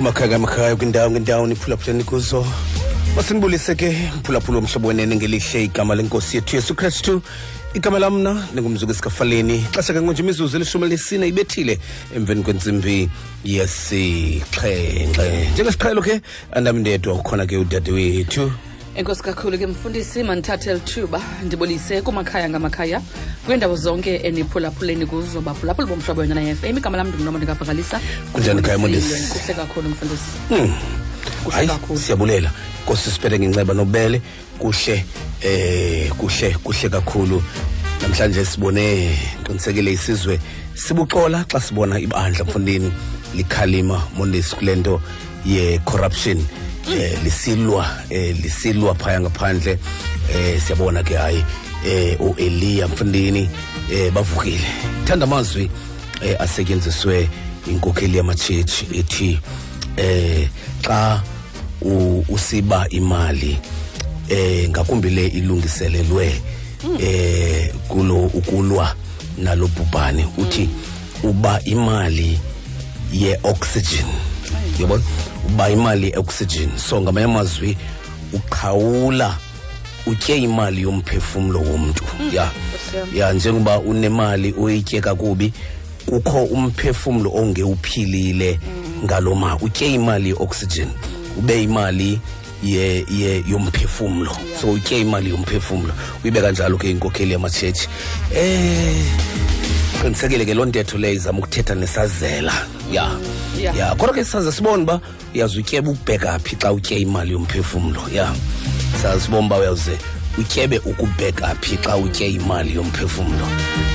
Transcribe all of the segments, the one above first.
kumakhakam khayo kwindawo ngendawo niphulaphuleni kuzo masinibulise ke mphulaphula omhlobo wenene ngelihle igama lenkosi yethu yesu kristu igama lam mna ndingumzuku esikafaleni xesha ke ngonje imizuzu elishumi lesine ibethile emveni kwentsimbi yesixhenxe njengesiqhelo ke andam ndedwa ukhona ke udade wethu enkosi kakhulu ke mfundisi mandithathe lithuba ndibulise kumakhaya ngamakhaya kwiindawo zonke eniphulaphuleni kuzo baphulaphula bomhlobo wenyana yef emi igama lam ndingunomo ndikavakalisa kunjani khaya mfundisi kuhle kakhulu mfundisi hmm. hayi siyabulela nkosi siphethe ngenceba nobele kuhle eh kuhle kuhle kakhulu namhlanje sibone qinisekile isizwe sibuxola xa sibona ibandla mfundini likhalima mondesi kule nto ye-corruption eh lisilwa eh lisilwa phaya ngaphandle eh siyabona ke hayi eh uElia Mfundini eh bavukile thanda amazwi eh asetyenziswe inkokheli yamachechi ethi eh xa usiba imali eh ngakumbi le ilungiselelwe eh kulo ukulwa nalobhubhane uthi mm. uba imali ye-oxygen yabona uba imali ye-oxygen so ngamanye amazwi uqhawula utye imali yomphefumlo womntu mm. ya ya njengoba unemali uyitye kakubi kukho umphefumlo ongewuphilile mm. ngaloma utye imali ye-oxygen ube imali ye ye yomphefumlo so utye imali yomphefumlo uyibeka njalo ke inkokheli yamatshetshi eh qinisekile ke loo ntetho leyo izama ukuthetha nesazela ya yeah. ya kodwa ke saze sibone uba uyaze utyeba ukubheka phi xa utye imali yomphefumlo ya yeah. saze sibone uba uyawuze utyebe ukubheka phi xa utye imali yomphefumlo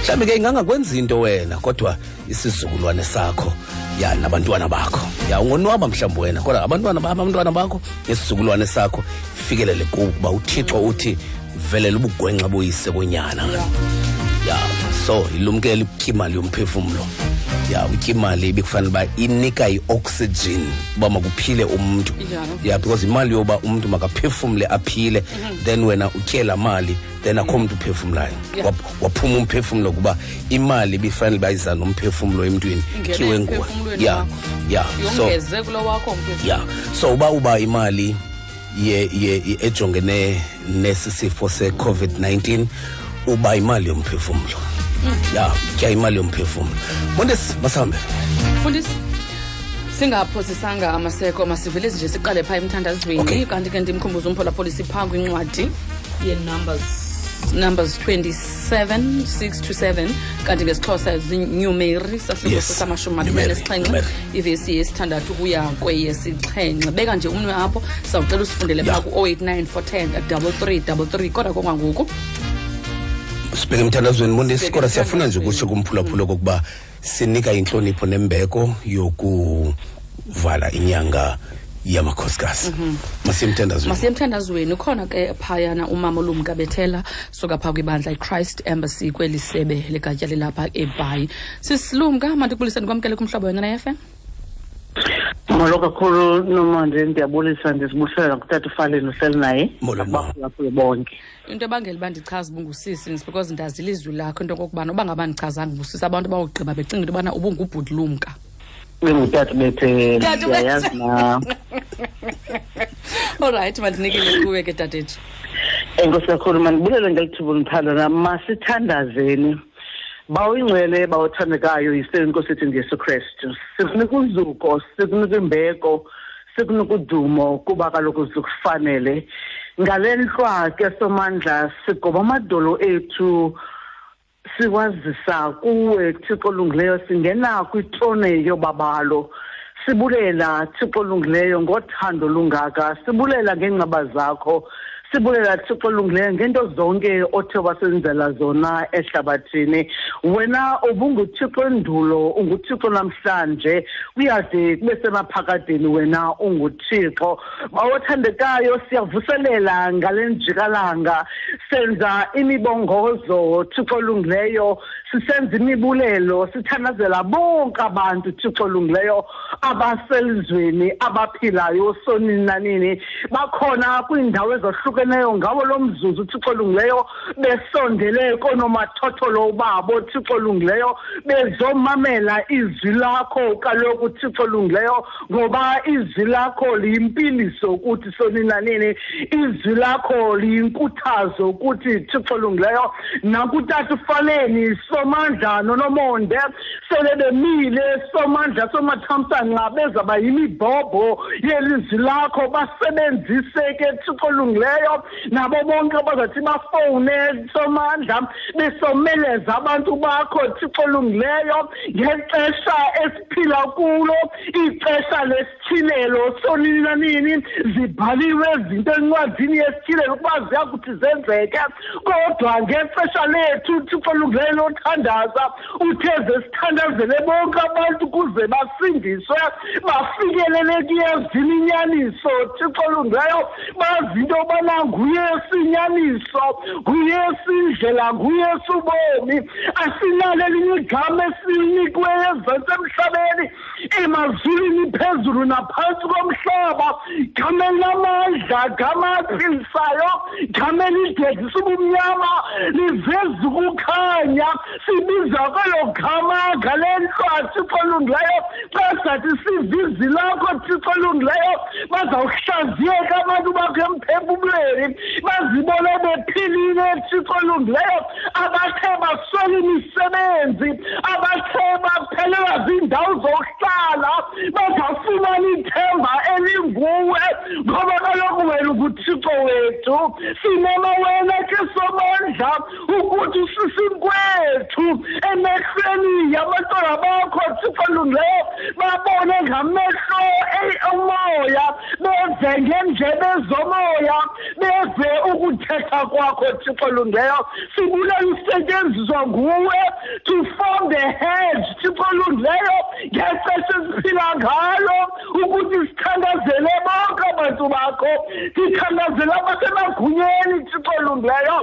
mhlawumbi ke ingangakwenza into wena kodwa isizukulwane sakho ya nabantwana bakho ya ungonwaba mhlawumbi wena kodwa abantwana abantwana bakho nesizukulwane sakho fikelele kubo uba uthixo uthi velela ubugwenxa boyise konyana ya so ilumkela ityimali yomphefumlo ya utya imali ibikufanele uba inika i-oxygen uba makuphile umntu ya because imali yoba umntu makaphefumle aphile mhm. then wena utye laa mali then akho mntu uphefumlayo Yeah. Wap- waphuma umphefumlo kuba imali ibifanele bayiza nomphefumlo emntwini Ingene khiwe nguwe emphefumlweni ya wakho. ya so yongeze kulo wakho umphefumlo ya so uba uba imali ye, ye, ye- ejongene nesi sifo se-covid-19 uba imali yomphefumlo ya tya imali yomphefumlo mondesi masihambe mfundisi singaphosisanga amaseko masivele nje siqale phaa emthandazweni Okay. kanti ke ndimkhumbuza umphulaphula isiphango incwadi yenumbers numbers 27 6 to 7 kanti ngesixhosa zinyumeri sahluko Yes, samashumi mabini numeri, anesixhenxe numeri. ivesi yesithandathu ukuya kweyesixhenxe beka nje umnwe apho sawucela usifundele phaa Yeah. ku-089 410 3333 kodwa kongangoku sibheke emthandazweni mondesi kodwa siyafuna nje ukutsho kumphulaphula kokuba sinika intlonipho nembeko yokuvala inyanga yamakhosikazi mhm. masiyemthandazweni masiyemthandazweni ukhona ke phayana umama olumka bethela suka phaa kwibandla ichrist embassy kweli sebe ligatya lilapha ebhayi sisilumka mandikubulise ndikwamkele kumhlobo wena nayefem molo kakhulu nomandle ndiyabulisa ndizibusela ngutata ufaleni uhleli naye bonke into ebangela uba ndichaze uba ungusisi is because ndazi ilizwi lakho into okokubana uba ngaba ndichazanga ubusisi abantu bawugqiba becinga into yobana ubungubhuti lumka bengutata ubethele ndiyayazi na olrayithi mandinikile kuwe ke dadethu enkosi kakhulu mandibulele ngelithuba oluphalona masithandazeni bawuyingcwele bawuthandekayo yisele inkosi ethu ndiyesu kristu sikunika uzuko sikunika imbeko sikunika udumo kuba kaloku zikufanele ngale ntlwa ke somandla sigoba amadolo ethu siwazisa kuwe thixo olungileyo singena kwitrone yobabalo sibulela thixo olungileyo ngothando olungaka sibulela ngeencaba zakho sibulela thixo olungileyo ngento zonke othe wasenzela zona ehlabathini wena ubunguthixo endulo unguthixo namhlanje uyade kube semaphakadeni wena unguthixo bawothandekayo siyavuselela ngale njikalanga senza imibongozo thixo olungileyo sisenza imibulelo sithandazela bonke abantu thixo lungileyo abaselizweni abaphilayo sonini nanini bakhona kwiindawo ezohlukeneyo ngawo lo mzuzu uthixo olungileyo besondele koonomathotholo babo thixo olungileyo bezomamela izwi lakho kaloku thixo olungileyo ngoba izwi lakho liyimpiliso ukuthi soninanini izwi lakho liyinkuthazo ukuthi thixo olungileyo nakutata ufaleni somandla nonomonde sele bemile somandla somathamsanqa bezaba yimibhobho yelizwi lakho basebenzise ke thixo olungileyo nabo bonke abazathi bafowune somandla besomeleza abantu bakho thixo olungileyo ngexesha phila kulo ixesha lesithilelo sonini nanini zibhaliwe izinto encwadini yesithilelo ukuba ziya kuthi zenzeke kodwa ngexesha lethu uthixo olungileyo lothandaza uthe zesithandazele bonke abantu ukuze basindiswe bafikelele kuyezini inyaniso thixo olungileyo bazi into yobana nguyesu inyaniso nguyesu indlela nguyesu ubomi asinalo elinye igama esilinikweyo ezantsi emhlabeni emazulwini phezulu naphantsi komhlaba gama elinamandla gama aphilisayo gama elidedisa ubumnyama liveza ukukhanya sibizakolo gamaga le ntlwa thixo olungileyo bazathi siva izwi lakho thixo olungileyo bazawuhlaziyeka abantu bakho emphefumlweni bazibone bephilile thixo olungileyo abathe baswela imisebenzi abathe baphelelwa ziindawo zokuhlala bazawufumana ithemba elinguwe ngoba kaloku wena nguthixo wethu sinema wena ke somandla ukuthi usisinkwethu emehlweni yabantwana bakho thixo lungileyo babone ngamehlo omoya beve ngendlebe zomoya beve ukuthetha kwakho thixo lungeyo sibule lisetyenziswa nguwe to form the head thixo lungileyo ngexesha esiphila ngalo ukuthi sithandazele bonke abantu bakho sithandazele abasemagunyeni thixo olungileyo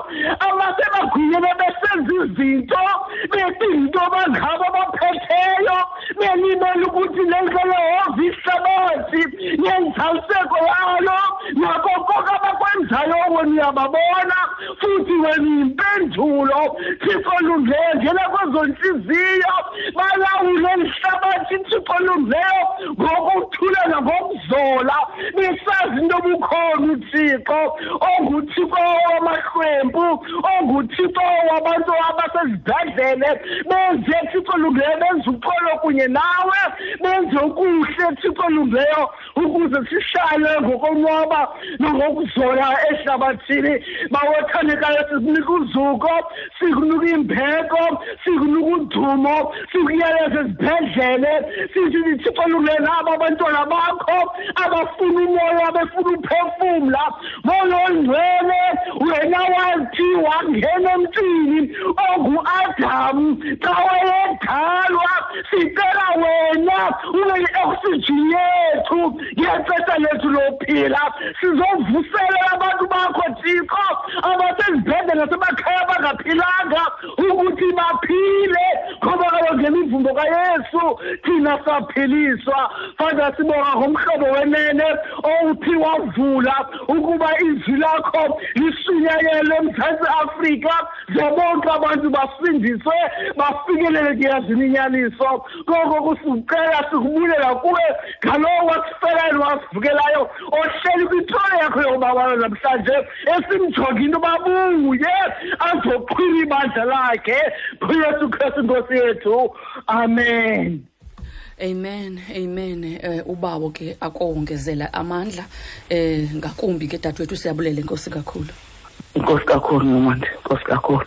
abasemagunyeni besenza izinto beti into bangabo abaphetheyo belimela ukuthi le nhlolehova ihlabathi nenzaliseko yayo nako konke abakwenzayo wena uyababona futhi wena yimpendulo thixo olungileyo ngena kwezo ntliziyo balawule lihlabathi thixo olungileyo ngokuthula nangokuzola besazi into obukhona uthixo onguthixo wamahlwempu onguthixo wabantu abasezibhedlele benze thixo olungileyo benze uxolo kunye nawe benze okuhle thixo olungileyo ukuze sihlale ngokonwaba nangokuzola ehlabathini bawothandekayo sikunika uzuko sikunika imbeko sikunika udumo sikuyeleza ezibhedlele sithi thixo lulena aba bantwana bakho abafuna umoya befuna uphefumla moya ongcwele wena wathi wangena emntwini onguadam xa wayedalwa sicela wena ube yi-oxygen yethu ngexesha lethu lophila sizovuselela abantu bakho thixo abasezibhedlela sebakhaya bangaphilanga ukuthi baphile ngoba kaloku ngemivumbo kayesu thina saphiliswa fada sibonga ngomhlobo wenene owuthi wavula ukuba izwi lakho lishunyayele emzantsi afrika ze bonke abantu basindiswe bafikelele kuyazini inyaniso koko kusicela sikubulela kuwe ngalowo wasifelayo wasivukelayo ohleli kwitole yakho yokubabalo namhlanje esimjonga into yoba buye azoqhwila ibandla lakhe uyesu kristu nkosi yethu amen amen amen eh ubawo ke akongezela amandla eh ngakumbi ke dadwethu siyabulela inkosi kakhulu inkosi kakhulu nomandla inkosi kakhulu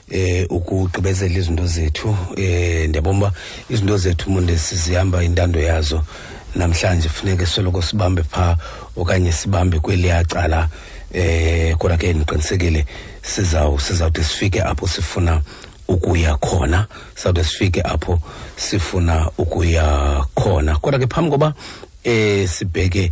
eh ukugqibezela izinto zethu eh ndiyabona uba izinto zethu umuntu sizihamba intando yazo namhlanje funeke soloko sibambe phaa okanye sibambe kweliya cala eh kodwa ke ndiqinisekile sizawu sizawude sifike apho sifuna ukuya khona sawude sifike apho sifuna ukuya khona kodwa ke phambi koba eh sibheke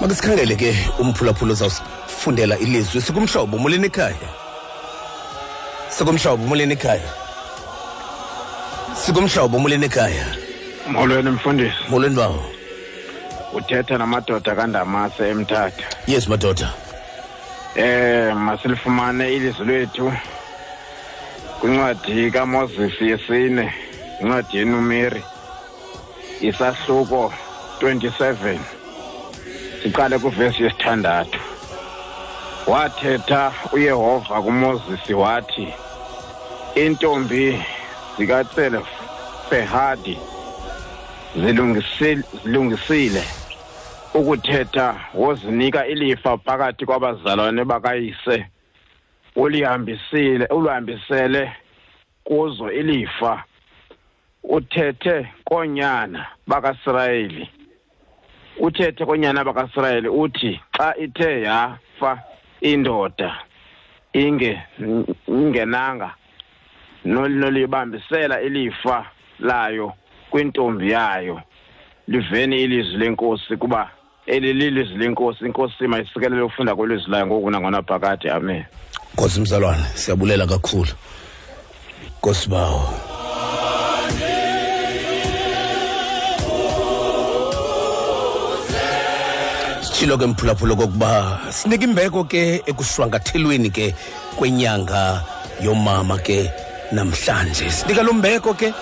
makisikhangele ke umphulaphula uzawusifundela ilizwi sikumhlobo molweni ekhaya sikumhlobo molweni ekhaya sikumhlobo molweni ekhaya molweni mfundisi molweni bawo uthetha namadoda kandamase emthatha yes madoda eh masilifumane ilizwi lethu kwincwadi kamoses yesine incwadi yenumeri isahluko 27 siqale kuvesi yesithandathu wathetha uyehova kumoses wathi iintombi zikatsefehadi zilungisile ukuthetha wozinika ilifa phakathi kwabazalwane bakayise ulihambisile uluhambisele kuzo ilifa uthethe koonyana bakasirayeli uthethe koonyana bakasirayeli uthi xa ithe yafa indoda inge ingenanga nolibambisela ilifa layo kwintombi yayo liveni ilizwi lenkosi kuba eli lilizwi lenkosi inkosi mayisikelele ufunda kwelizwi layo ngoku nangona phakade amen nkosi mzalwane siyabulela kakhulu nkosi bawo sitshilo ke mphulaphula kokuba sinika imbeko ke ekushwangathelweni ke kwenyanga yomama ke namhlanje sinika lo mbeko ke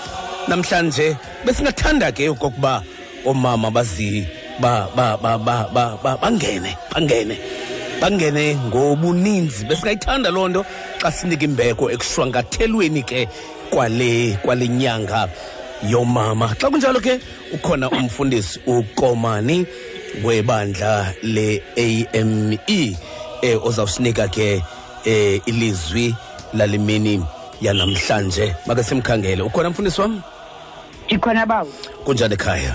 namhlanje besingathanda ke okokuba oomama bazi ba, ba, ba, ba, ba, ba, bangene bangene bangene ngobuninzi besingayithanda loo nto xa sinika imbeko ekushwankathelweni ke kwale kwale nyanga yomama xa kunjalo ke ukhona umfundisi ukomani webandla le-ame eh, ozawusinika ke eh, ilizwi lale mini yanamhlanje makasimkhangele ukhona mfundisi wam ndikhona bawo kunjani ekhaya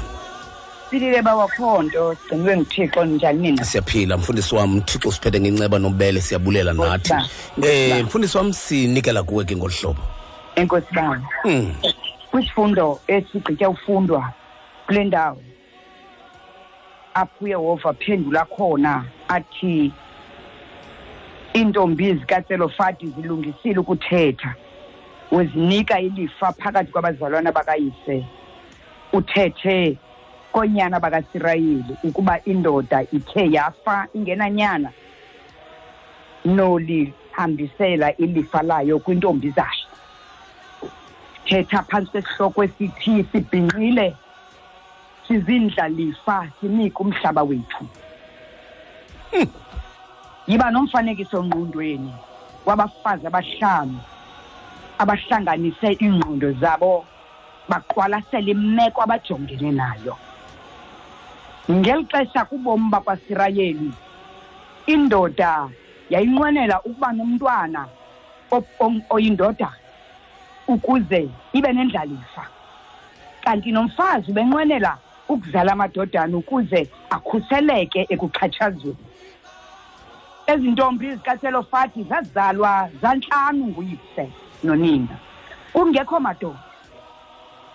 silile bawakho nto gcinwe nguthixo ninjani nina siyaphila mfundisi wam uthixo siphethe ngenceba nobele siyabulela nathi Ngosibani. um Ngosibani. mfundisi wam sinikela kuwe ke ngolu hlobo enkosi bawo Mm. kwisifundo esigqitya ufundwa kule ndawo apho uyehova aphendula khona athi iintombi zikatselofadi zilungisile ukuthetha wezinika ilifa phakathi kwabazalwana bakayise uthethe koonyana bakasirayeli ukuba indoda ithe yafa ingenanyana nolihambisela ilifa layo kwintombi zayo thetha phantsi kwesihloko esithi sibhinqile sizindlalifa sinike umhlaba wethu hmm. yiba nomfanekiso ngqondweni wabafazi abahlanu abahlanganise iingqondo zabo baqwalasela imeko abajongene nayo ngeli xesha kubomi bakwasirayeli indoda yayinqwenela ukuba nomntwana oyindodana ukuze ibe nendlalifa kanti nomfazi ubenqwenela ukuzala amadodana ukuze akhuseleke ekuxhatshazweni ezi ntombi zikaselofati zazalwa zantlanu nguyise nonina kungekho madoda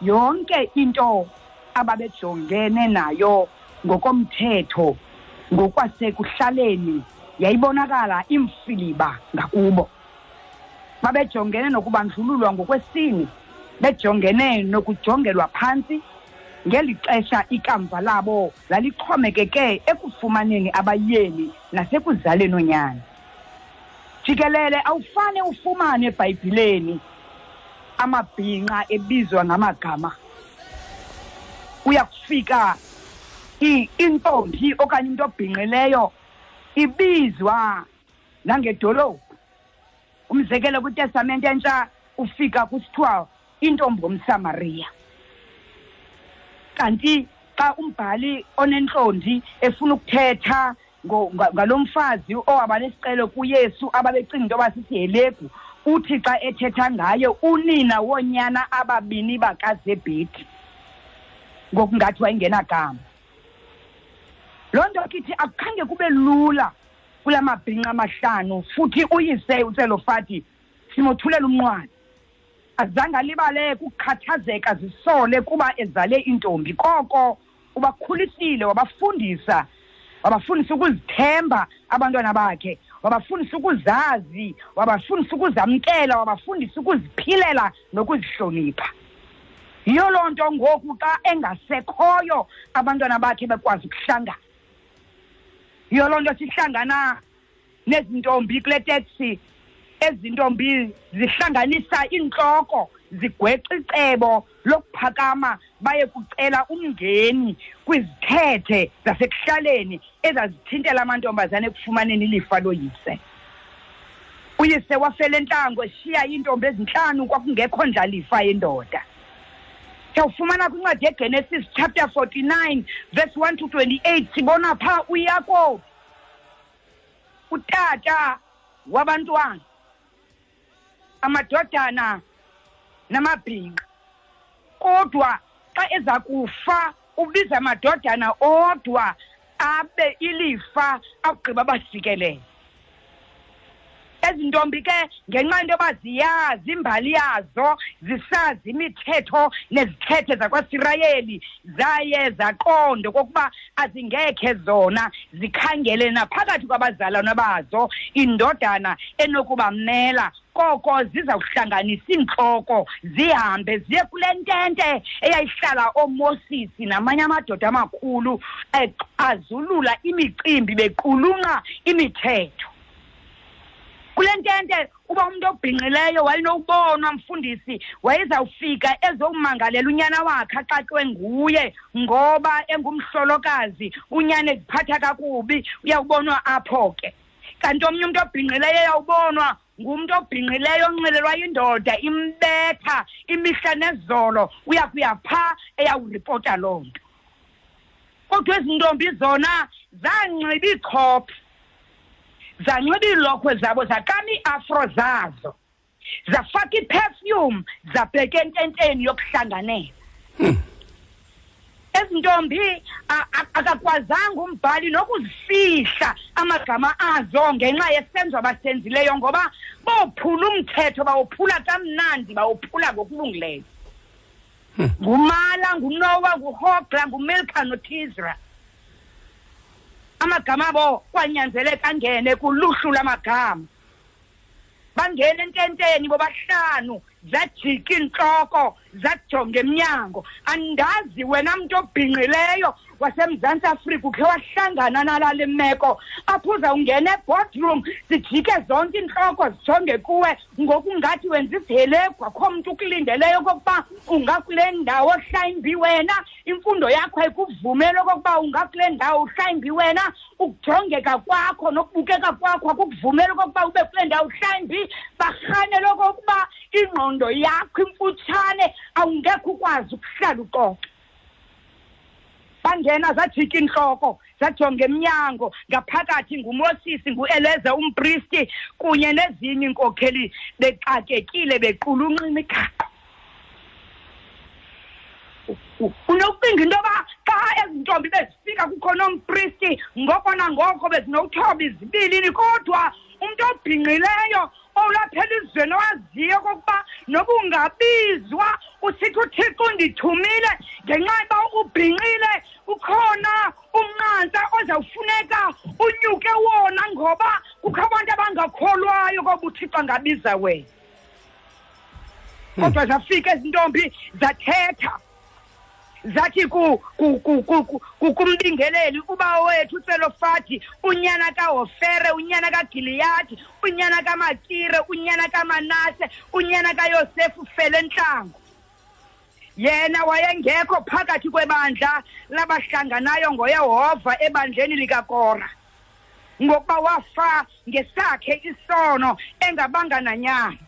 yonke into ababejongene nayo ngokomthetho ngokwasekuhlaleni yayibonakala imfiliba ngakubo babejongene nokubandlululwa ngokwesini bejongene nokujongelwa phantsi ngeli xesha ikamva labo lalixhomekeke ekufumaneni abayeni nasekuzaleni onyana jikelele awufane ufumane ebhayibhileni amabhinqa ebizwa ngamagama uya kufika intombi okanye into obhinqileyo ibizwa nangedolophu umzekelo kwitestamente entsha ufika kusithiwa intombi ngomsamariya kanti xa umbhali onentlonti efuna ukuthetha ngalo mfazi owaba nesicelo kuyesu ababecinga into yoba sisihelegu uthi xa ethetha ngaye unina woonyana ababini bakazebhedi ngokungathi wayengenagama loo nto kithi akukhange kube lula kula mabhinqa amahlanu futhi uyise utselofati simothulela umnqwana azange alibale kukhathazeka zisole kuba ezale intombi koko ubakhulisile wabafundisa wabafundisa ukuzithemba abantwana bakhe wabafundisa ukuzazi wabafundisa ukuzamkela wabafundisa ukuziphilela nokuzihlonipha yiyo loo nto ngoku xa engasekhoyo abantwana bakhe bekwazi ukuhlangana yiyo loo nto sihlangana nezintombi kule teksi ezintombi zihlanganisa iintloko zigwexa icebo lokuphakama baye kucela umngeni kwizithethe zasekuhlaleni ezazithintela amantombazane ekufumaneni ilifa loyise uyise wafela entlango eshiya iintombi ezintlanu kwakungekho ndlalifa yendoda siyawufumana kwincwadi yegenesis chapter 49 verse 1 to 28 sibona phaa uyakobo utata wabantwana amadodana namabhinqa kodwa xa eza kufa ubiza amadodana odwa abe ilifa akugqiba basikelele ezi ntombi ke ngenxa into yoba ziyazi imbali yazo zisazi imithetho nezithethe zakwasirayeli zaye zaqonda okokuba azingekhe zona zikhangele naphakathi kwabazalwana bazo indodana enokubamela koko ziza kuhlanganisa iintloko zihambe ziye kule ntente eyayihlala oomosisi namanye amadoda amakhulu exazulula imicimbi bequlunqa imithetho kule ntente uba umntu obhinqileyo wayenokubonwa mfundisi wayezawufika ezowumangalela unyana wakhe axatywe nguye ngoba engumhlolokazi unyana eziphatha kakubi uyawubonwa apho ke kanti omnye umntu obhinqileyo eyawubonwa ngumntu obhinqileyo oncelelwa indoda imbetha imihla nezolo uya kuya pha eyawuripota loo nto kodwa ezi ntombi zona zanxiba iikhophi zanxiba iilokhwe zabo zaqama iiafro zazo zafaka iperfume zabheka ententeni yokuhlanganela hmm. ezi ntombi akakwazanga umbhali nokuzifihla amagama azo ngenxa yesenzo abasenzileyo ngoba bophula umthetho bawophula kamnandi bawophula ngokulungileyo hmm. ngumala ngunowa nguhogla ngumilka notizra amagama abo kwanyanzeleka angene kuluhlu lamagama bangena ententeni bobahlanu zajika intloko zajonga emnyango andazi wena mntu obhinqileyo wasemzantsi afrika ukhe wahlangana nalale meko apho uzawungena eboardroom zijike zonke iintloko zijonge kuwe ngokungathi wenza isihelegu akho mntu ukulindeleyo okokuba ungakule ndawo hlawumbi wena imfundo yakho ayikuvumeli okokuba ungakule ndawo hlawumbi wena ukujongeka kwakho nokubukeka kwakho akukuvumela okokuba ube kule ndawo mhlawumbi barhanele okokuba ingqondo yakho imfutshane awungekho ukwazi ukuhlala uxoxe bangena zajika intloko zajonga emnyango ngaphakathi ngumosisi ngueleze umpristi kunye nezinye iinkokheli bexakekile bequlunqa imigaqo unokucinga into yoba xa ezi ntombi bezifika kukhona ompristi ngoko nangoko bezinokuthoba izibilini kodwa umntu obhinqileyo olapha elizweni owaziyo kokuba noba ungabizwa usithi uthixo undithumile ngenxa yoba ubhinqile ukhona umnqantsa ozawufuneka unyuke wona ngoba kukho abantu abangakholwayo koba uthixo angabiza wena hmm. kodwa zafika ezi ntombi zathetha zathi kumbingeleli ubawo wethu uselofati unyana kahofere unyana kagiliyadi unyana kamakire unyana kamanase unyana kayosefu ufele ntlango yena wayengekho phakathi kwebandla labahlanganayo ngoyehova ebandleni likakora ngokuba wafa ngesakhe isono engabanga nanyana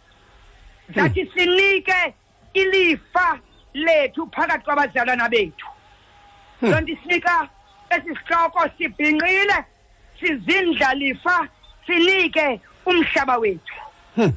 zathi sinike ilifa lethu phakathi kwabazalwana bethu hmm. loo nto isinika esi sihloko sibhinqile sizindlalifa sinike umhlaba wethu hmm.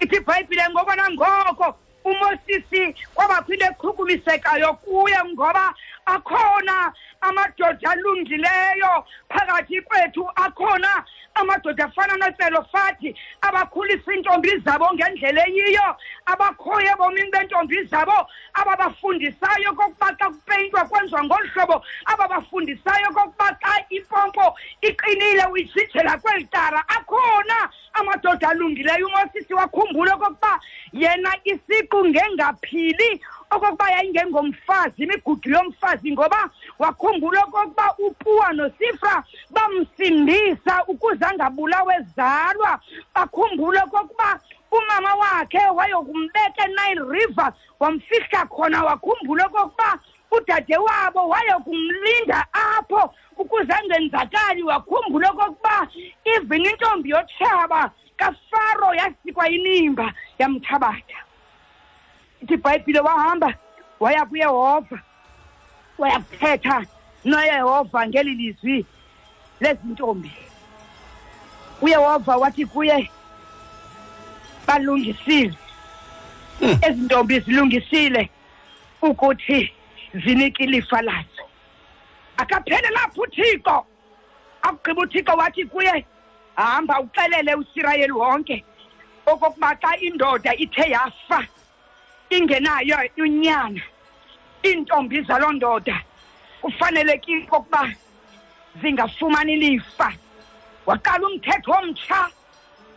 ithi ibhayibhile ngoko nangoko umosisi kwabakho into echukumisekayo kuye ngoba akhona amadoda alungileyo phakathi kwethu akhona amadoda afana noselofati abakhulisa iintombi zabo ngendlela eyiyo abakhoyo ebomini bentombi zabo ababafundisayo kokuba xa kupeyintwa kwenziwa ngolu hlobo ababafundisayo kokuba xa impompo iqinile uyijijela kweli tara akhona amadoda alungileyo umosisi wakhumbula okokuba yena isiqu ngengaphili okokuba yayingengomfazi imigudu yomfazi ngoba wakhumbula okokuba upuwa nosifra bamsindisa ukuze angabulawa ezalwa bakhumbula okokuba umama wakhe wayokumbeka enile river wamfihla khona wakhumbula okokuba udade wabo wayokumlinda apho ukuze angenzakali wakhumbula okokuba even intombi yotshaba kafaro yasikwa inimba yamthabatha ithi ibhayibhile wahamba waya kuyehova wayakuthetha noyehova ngeli lizwi lezi ntombi uyehova wathi kuye balungisile hmm. ezi ntombi zilungisile ukuthi zinike ilifa lazo akaphele lapho uthixo akugqiba uthixo wathi kuye hamba uxelele usirayeli wonke okokuba xa indoda ithe yafa ingenayo unyana iintombi zaloo ndoda kufanelekile okokuba zingafumani lifa waqala umthetho omtsha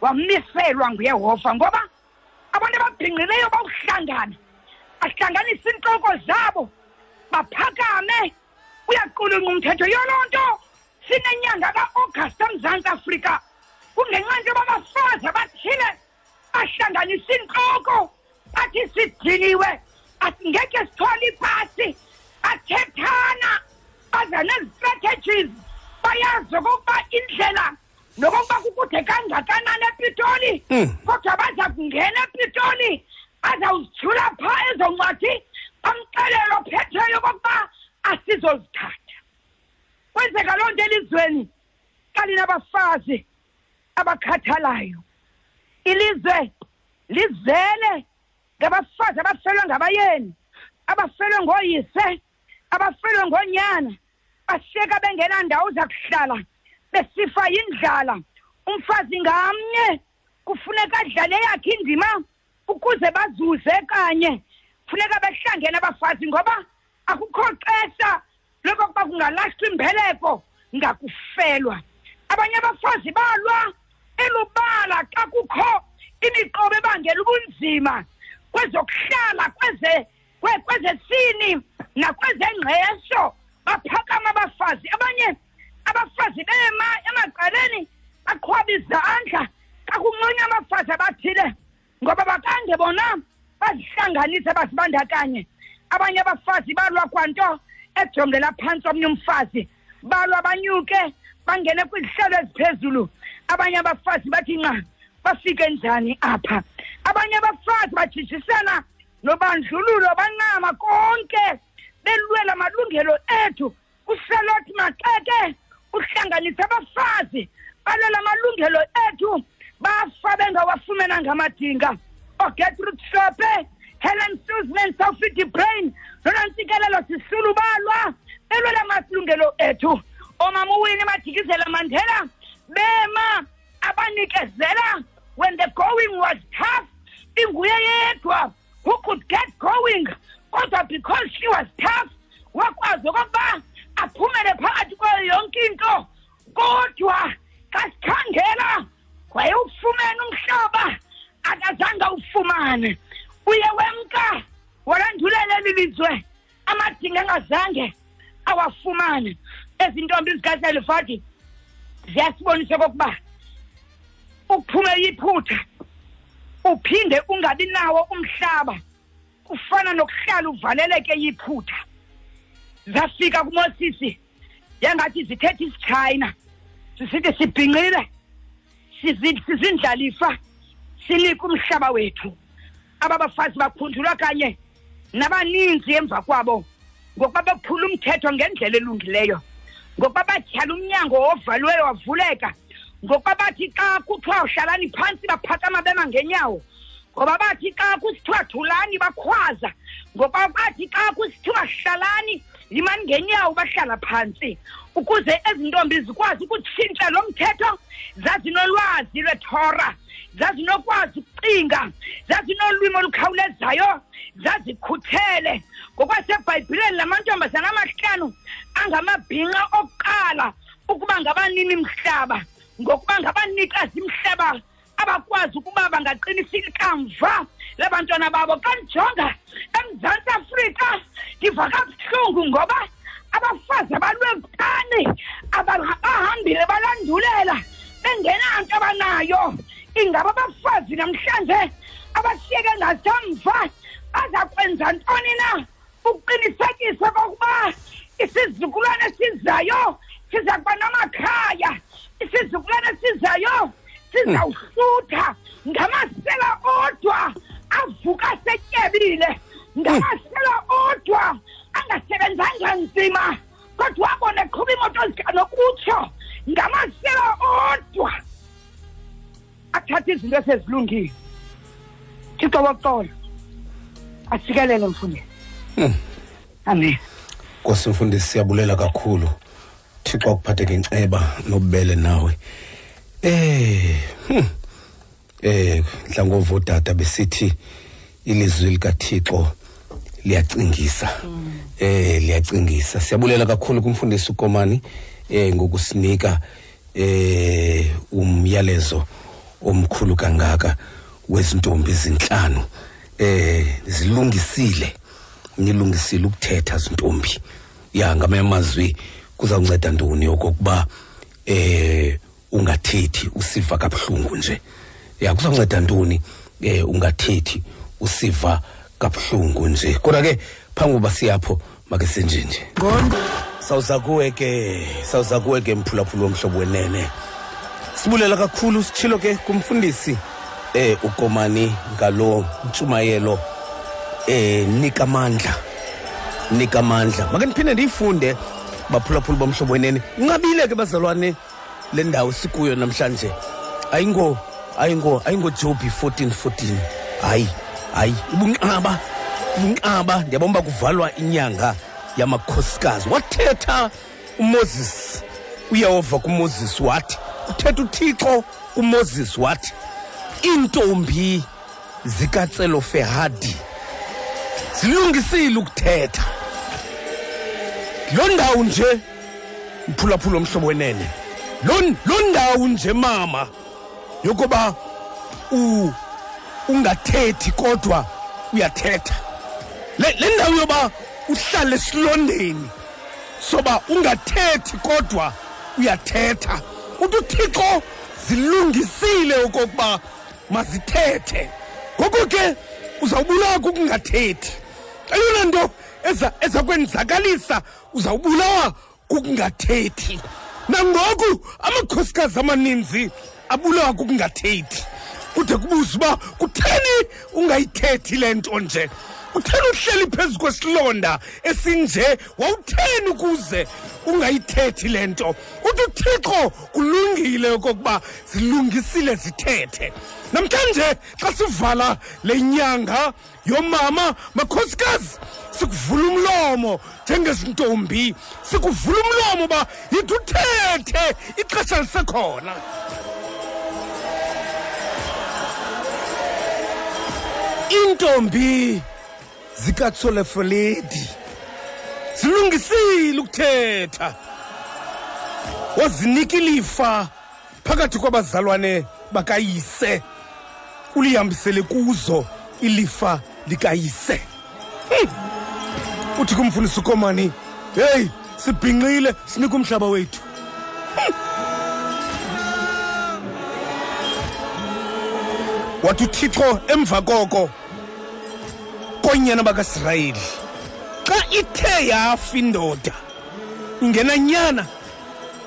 wamiselwa nguyehova ngoba abantu ababhinqileyo bawuhlangana bahlanganisa iintloko zabo baphakame uyaqulunqa umthetho yoloo nto sinenyanga ka-agasti emzantsi afrika kungenxa nto yoba abafazi abathile bahlanganisa iintloko bathi sidiniwe asingekhe sithwale ipasi bathethana baza nezistrategies bayazi okokuba indlela nokokuba kukude kangakanani epitoli hmm. kodwa baza kungena epitoli azawuzijula pha ezo ncwadi amxelelo phetheyo okokuba asizozithatha kwenzeka loo nto elizweni kalinabafazi abakhathalayo ilizwe lizele ngabafazi abafelwe ngabayeni abafelwe ngooyise abafelwe ngoonyana bashiyeka bengenandawo zakuhlala besifa yindlala umfazi ngamnye kufuneka adlale yakhe indima ukuze bazuze kanye funeka behlangene abafazi ngoba akukho xesha lokokuba kungalahlwa imbeleko ngakufelwa abanye abafazi balwa elubala xa kukho imiqobo ebangela ubunzima kwezokuhlala kweze kwezesini nakwezengqesho baphakama abafazi abanye abafazi bema emagqaleni baqhwaba izandla xa kuncunywa abafazi abathile ngoba bakange bona bazihlanganise bazibandakanye abanye abafazi balwa kwanto ejongela phantsi omnye umfazi balwa banyuke bangene kwizihlelo eziphezulu abanye abafazi bathi nca bafike njani apha abanye abafazi bajijisela nobandlululo bancama konke belwela amalungelo ethu uselot maxeke uhlanganise abafazi balwela amalungelo ethu bafa bengawafumena ngamadinga ogetrude shope helen susman sawfidi brain nonantsikelelo sisulu balwa belwela amalungelo ethu omama uwini majikizela mandela bema abanikezela when the going was tough inguye yedwa who could get going kodwa because she was tough wakwazi okokuba aphumele phakathi kwayo yonke into kodwa xa sikhangela wayewufumene umhlaba akazange awufumane uye wemka walandulele lilizwe amadinga engazange awafumane ezi ntombi zikaselifadi ziyasibonisa okokuba uphume yiphutha uphinde ungabi nawo umhlaba kufana nokuhlala uvaleleke yiphutha zafika kumosisi yangathi zithetha isichina sisithi sibhinqile sizindlalifa silika umhlaba wethu aba bafazi bakhunjulwa kanye nabaninzi emva kwabo ngokuba baphula umthetho ngendlela elungileyo ngokuba batyhala umnyango ovalweyo wavuleka ngokuba bathi xa kuthiwa uhlalani phantsi baphakama bema ngenyawo ngoba bathi xa kusithiwa thulani bakhwaza ngoba bathi xa kusithiwa hlalani yimani ngenyawo bahlala phantsi ukuze ezi ntombi zikwazi ukutshintsha lo mthetho zazinolwazi lwethora zazinokwazi ukucinga zazinolwimi olukhawulezayo zazikhuthele ngokwasebhayibhileni la mantombazana amahlanu angamabhinqa okuqala ukuba ngabanini mhlaba ngokuba ngabanikazi mhlaba abakwazi ukuba bangaqinisa ikamva labantwana babo xa ndijonga emzantsi afrika ndiva kabuhlungu ngoba abafazi abalwebutane bahambile balandulela bengenanto abanayo ingaba abafazi namhlanje abasiyeke ngasemva baza kwenza ntoni na ukuqinisekisa kokuba isizukulwane esizayo siza kuba namakhaya isizukulwane esizayo sizawuhlutha ngamasela odwa avuka setyebile ngamasela odwa angasebenzanga nzima kodwa abone qhuba imoto zikanokutsho ngamasela odwa athathe izinto esezilungile thixo wokuxola asikelele mfundisi hmm. amen nkosi mfundisi siyabulela kakhulu thixo akuphathe ngenceba nobubele nawe eh hmm. eh dlangovo data besithi ilizwi likathixo liyacingisa mm. eh liyacingisa siyabulela kakhulu kumfundisi ukomani eh ngokusinika eh umyalezo omkhulu kangaka wezintombi ezinhlanu eh zilungisile nilungisile ukuthetha zintombi ya ngamanye amazwi kuzawunceda ntoni okokuba eh ungathethi usiva kabuhlungu nje ya kuzawunceda ntoni eh ungathethi usiva kabuhlungu nje kodwa ke phambi koba siyapho make sinjinje ngondo sawuza kuwe ke sawuza kuwe ke mphulaphula womhlobo wenene sibulela kakhulu sitshilo ke kumfundisi eh ukomani ngalo ntshumayelo eh nika amandla nika amandla make ndiphinde ndiyifunde baphulaphula bomhlobo wenene nqabile ke bazalwane le ndawo sikuyo namhlanje ayingo ayingo ayingojobi 14 14 hayi hayi ubunqaba ubunqaba ndiyabona uba kuvalwa inyanga yamakhosikazi wathetha umoses uyehova kumoses wathi uthetha uthixo kumoses wathi iintombi zikatselofehadi zilungisile ukuthetha lo ndawo nje mphulaphula omhlobo wenene loo ndawo nje mama yokuba ungathethi kodwa uyathetha le ndawo yoba uhlale esilondeni soba ungathethi kodwa uyathetha uthi uthixo zilungisile okokuba mazithethe ngoko ke uzawubulawa kukungathethi eyona nto eza, eza kwenzakalisa uzawubulawa kukungathethi nangoku amakhosikazi amaninzi abulawa kukungathethi kude kubuza uba kutheni ungayithethi le nto nje utheni uhleli phezu kwesilonda esinje wawutheni ukuze ungayithethi le nto uthi uthixo kulungile okokuba zilungisile zithethe namhlanje xa sivala le nyanga yomama makhosikazi sikuvula umlomo njengezintombi sikuvula umlomo uba yithi uthethe ixesha lisekhona iintombi zikatsolefoledi zilungisile ukuthetha wazinika ilifa phakathi kwabazalwane bakayise ulihambisele kuzo ilifa likayise Hmm. uthi kumfundisi ukomani heyi sibhinqile sinika umhlaba wethu Hmm. wathi uthixo emva koko koonyana bakasirayeli xa ithe yafa indoda ingenanyana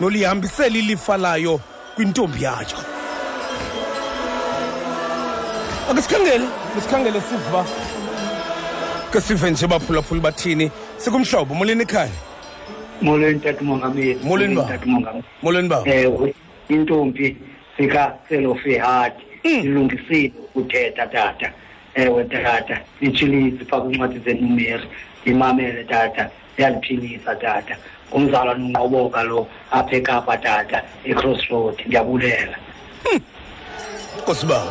nolihambisela ilifa layo kwintombi yayo ake sikhangele sikhangele siva ke sive nje baphulaphula bathini sikumhlobo molweni ekhaya molweni tata umongameli molweni ba molweni ba ewe intombi sikaselofehadi hmm. ilungisile ukuthetha tata ewe tata itshilisi phaa kwincwadi zenumeri imamele tata ndiyaziphilisa tata ngumzalwa nonqoboka lo apha ekapa tata ecross road ndiyabulela hmm. kosibawo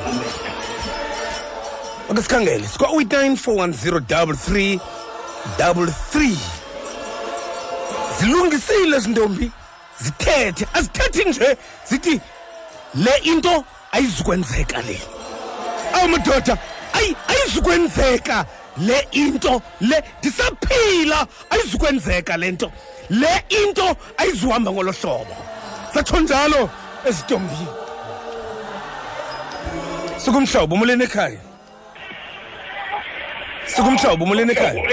ake sikhangele sikwa uyi-9 410 33 zilungisile zintombi zithethe azithethi nje zithi le into ayizukwenzeka le awu madoda ayi ayizukwenzeka le into le ndisaphila ayizukwenzeka le nto le into ayizuhamba ngolo hlobo satsho njalo ezitombini sikumhlobo umuleni ekhaya sikumhlobo umuleni ekhaya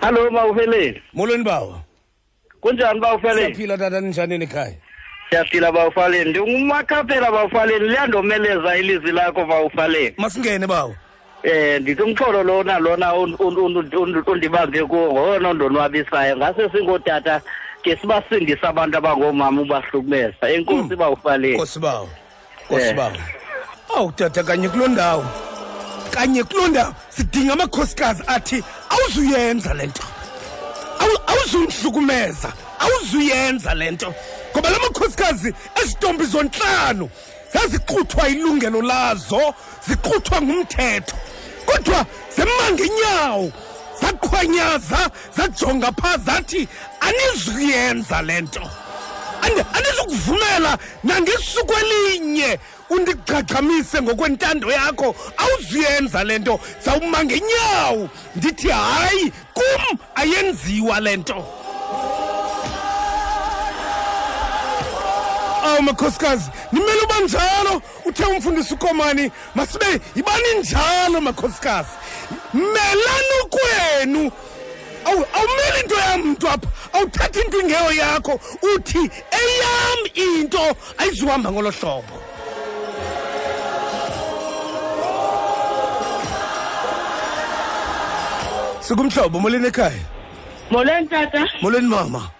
hallo mawuheleni molweni bawo kunjani bawufaleni siyaphila tata ninjani nikhaya siyaphila bawufaleni ndingumakhaphela bawufaleni liyandomeleza ilizwi lakho bawufaleni masingene bawo eh ndithi umxholo lona lona undibambe kuwo ngowona ondonwabisayo ngase singootata ke sibasindisa abantu abangoomama ubahlukumeza enkosi mm. bawufaleni kosibanga awu tata kanye kuloo ndawo kanye kuloo ndawo sidinga amakhosikazi athi awuzuyenza le nto awuzundihlukumeza awuzuyenza le nto ngoba la makhosikazi ezitombi zontlanu zazixuthwa ilungelo lazo ziqhuthwa ngumthetho kodwa zima ngenyawo zaqhwanyaza zajonga phaa zathi anizuyenza le nto andizukuvumela nangesuku elinye undigxagxamise ngokwentando yakho awuzuyenza le nto zawuma ngenyawo ndithi hayi kum ayenziwa le nto awu makhosikazi nimele uba njalo uthe umfundisi ukomani masibe yibani njalo makhosikazi melani kwenu awu awumeli into yam mntu apha awuthathi into ingeyo yakho uthi eyam into ayizuhamba ngolo hlobo sikumhlobo molweni ekhaya molweni tata molweni mama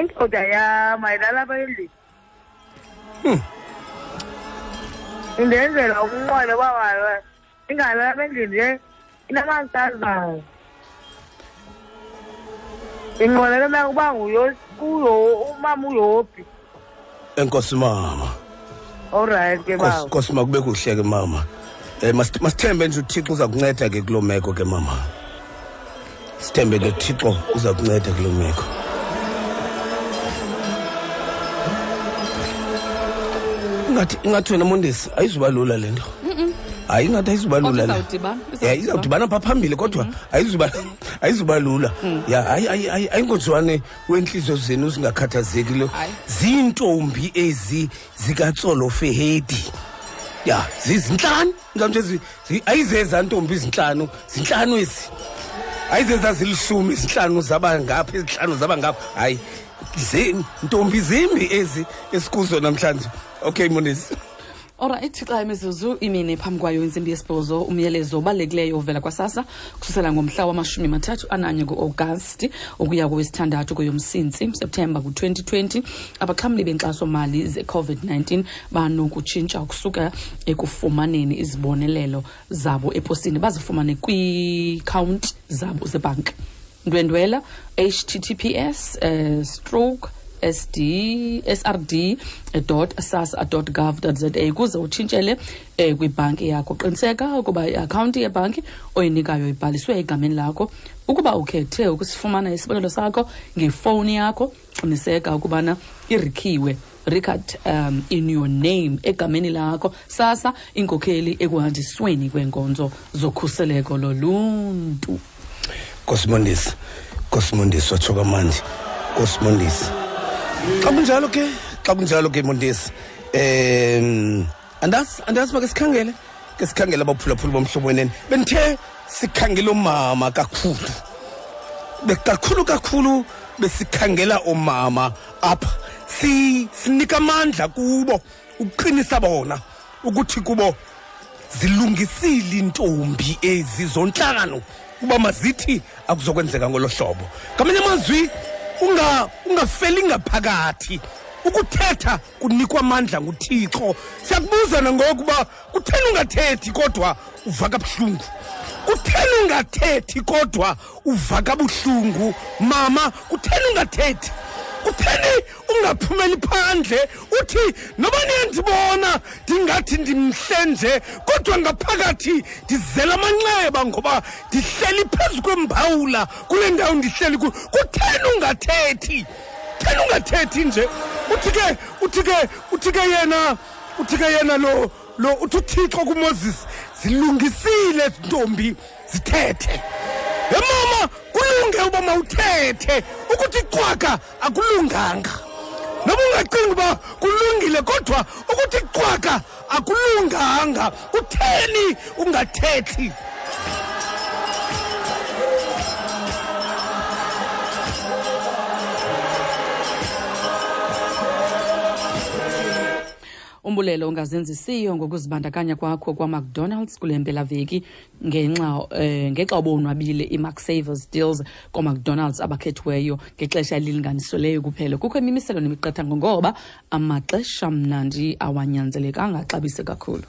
indoda yam ayilala apha endlini hmm. indenzela umnqwele uba wayo ingalala apha endlini nje inamansazi bayo inqwenela mna uba nguyo umama uyophi enkosi mama olrayithi ke bawo nkosi makube kuhle ke mama um masithembe nje uthixo uza kunceda ke kuloo meko ke mama sithembe ke uthixo uza kunceda kuloo meko ingathi ingathi wena mondesi ayizuba lula le nto hayi ingathi ayizuba lula ya izawudibana pha phambili kodwa mm-hmm. ayizuba lula mm. ya hayi ayinkonjwane wentliziyo zenu zingakhathazeki lo Hayi. ziintombi ezi zikatsolofehedi ya zizintlanu ngamntu ezi- zi- ayizeza ntombi izintlanu zintlanu ezi ayizeza zilishumi izintlanu zaba ngapha izintlanu zaba ngapha hayi zi- ntombi zimbi ezi esikuzo namhlanje okay monisi Olrayithi xa imizuzu imine phambi kwayo intsimbi yesibhozo umyalezo obalulekileyo ovela kwasasa kususela ngomhla wamashumi mathathu ananye kuagasti ukuya kowesithandathu kweyomsintsi septemba ku-2020 abaxhamli benkxasomali ze-covid-19 banokutshintsha ukusuka ekufumaneni izibonelelo zabo eposini bazifumane kwiikhawunti zabo zebhanki ndwendwela https uh, eh, stroke sd srd sasa.gov za ukuze utshintshele eh, kwibhanki yakho qiniseka ukuba iakhawunti yebhanki oyinikayo ibhaliswe egameni lakho ukuba ukhethe ukusifumana isibonelo sakho ngefowuni yakho qiniseka ukubana irikhiwe record um in your name egameni lakho sasa inkokheli ekuhanjisweni kweenkonzo zokhuseleko loluntu kosimondisi kosimondisi watsho kamandi kosimondisi xa kunjalo ke xa kunjalo ke mondisi um andazi andazi make sikhangele ke sikhangele abaphulaphula bomhlobo wenene bendithe sikhangela umama kakhulu bekakhulu kakhulu besikhangela umama apha si sinika amandla kubo ukuqinisa bona ukuthi kubo zilungisile intombi ezi zontlangano uba mazithi akuzokwenzeka ngolo hlobo ngamanye amazwi ungafeli ngaphakathi ukuthetha kunikwa amandla nguthixo siyakubuza nangoku uba kutheni ungathethi kodwa uva kabuhlungu kutheni ungathethi kodwa uva kabuhlungu mama kutheni ungathethi kutheni ungaphumeli phandle uthi noba niyandibona ndingathi ndimhle nje kodwa ngaphakathi ndizela amanxeba ngoba ndihleli phezu kwembhawula kule ndawo ndihleli kuyo kutheni ungathethi thena ungathethi nje uthi ke uthi ke uthi ke yena uthi ke yena lo lo uthi uthixo kumoses zilungisile ezintombi zithethe emama kulunge uba mawuthethe ukuthi cwaka akulunganga noba ungacinga uba kulungile kodwa ukuthi cwaka akulunganga kutheni ungathethi umbulelo ongazenzisiyo ngokuzibandakanya kwakho kwamacdonalds kule mpelaveki ngenxa eh, ngexa obonwabile imark savers deals kwamacdonalds abakhethiweyo ngexesha elilinganiselweyo kuphela kukho imimiselo nemiqathango ngoba amaxesha mnandi awanyanzelekanga axabise kakhulu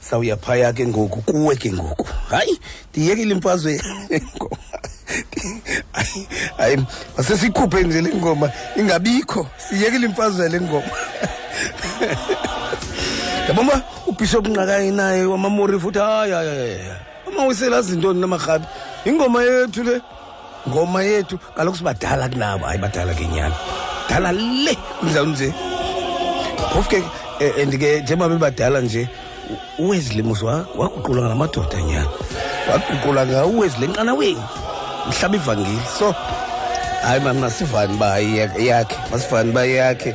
sawuya phaya ke ngoku kuwe ke ngoku hayi ndiyekile imfazwe hayi masesikhuphe nje le ngoma ingabikho siyekile imfazwe le ngoma yaboma ubishop nqakayi naye wamamori futhi hayi hayi hayi amawisela zintoni namarhabi ingoma yethu le ngoma yethu kaloku sibadala kunabo hayi badala ke nyhani dala le kunjalo nje phofu ke eh, and ke njengoba bebadala nje uwezilimus waguqula ngalamadoda nyhani waguqula ngawezile nqanaweni mhlaba ivangeli so hayi mama masivani uba yakhe masivani uba yakhe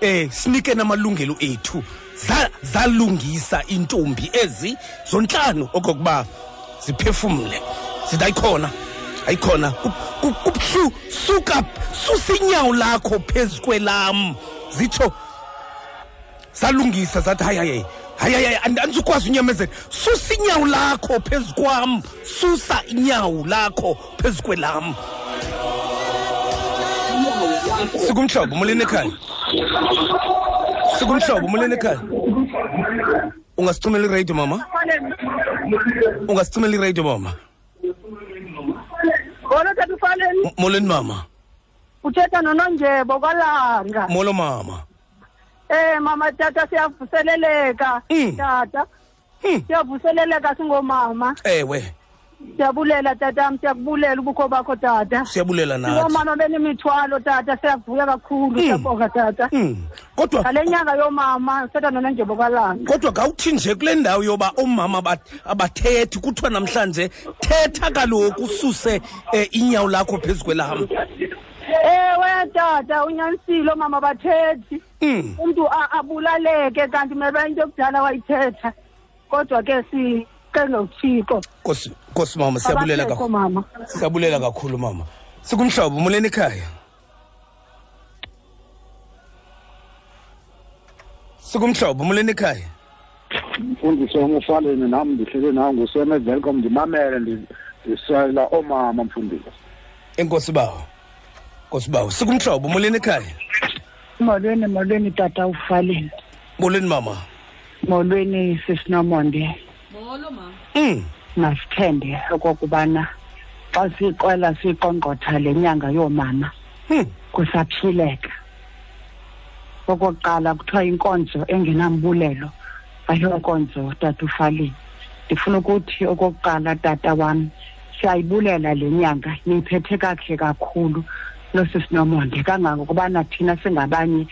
eh sinike namalungelo ethu zalungisa intombi ezi zontlanu okokuba ziphefumle zithi ayikhona ayikhona kubhlu suka susa inyawo lakho phezu kwelam zitsho zalungisa zathi hayi hayi hayi hayi andizukwazi unyamezela susa inyawo lakho phezu kwam susa inyawo lakho phezu kwelam sikumhlobo molweni ekhaya sikumhlobo molweni ekhaya ungasithumela iradio mama ungasithumela iradio mama Molo tata ufanele. Molweni mama. Uthetha nononjebo kwalanga. Molo mama. Eh mama tata siyavuseleleka mm. tata. Hmm. siyavuseleleka singoomama ewe siyabulela tatam siyakubulela ubukho bakho tata siyabulela nathi sikomama benemithwalo tata siyakuvuya kakhulu Hmm. siyabonga tata Mm. kodwa ngale nyanga yoomama setha nona njengoba kwalanga kodwa kawuthi nje kule ndawo yoba oomama aba- abathethi kuthiwa namhlanje thetha kaloku ususe um inyawo lakho phezu kwelam ewe tata unyanisile oomama bathethi mm. umntu abulaleke kanti meba into yokudala wayithetha kodwa ke si cela uthixo nkosi mama siyabulela kakhulu siyabulela kakhulu mama sikumhlobo muleni ikhaya sikumhlobo muleni ikhaya mfundisi wam ufaleni nam ndihlele nawo nguseme velcom ndimamele ndiswayela oomama mfundisi enkosi bawo nkosi bawo sikumhlobo molweni ekhaya molweni molweni tata ufaleni molweni mama molweni sisinomonde molo mama mm. masithembe okokubana xa siqwela siqongqotha le nyanga yoomama hmm. kusaphileka okokuqala kuthiwa inkonzo engenambulelo ayonkonzo tata ufalile ndifuna ukuthi okokuqala tata wam siyayibulela le nyanga niyiphethe kakuhle kakhulu losisinomonde kangangokubana thina singabanye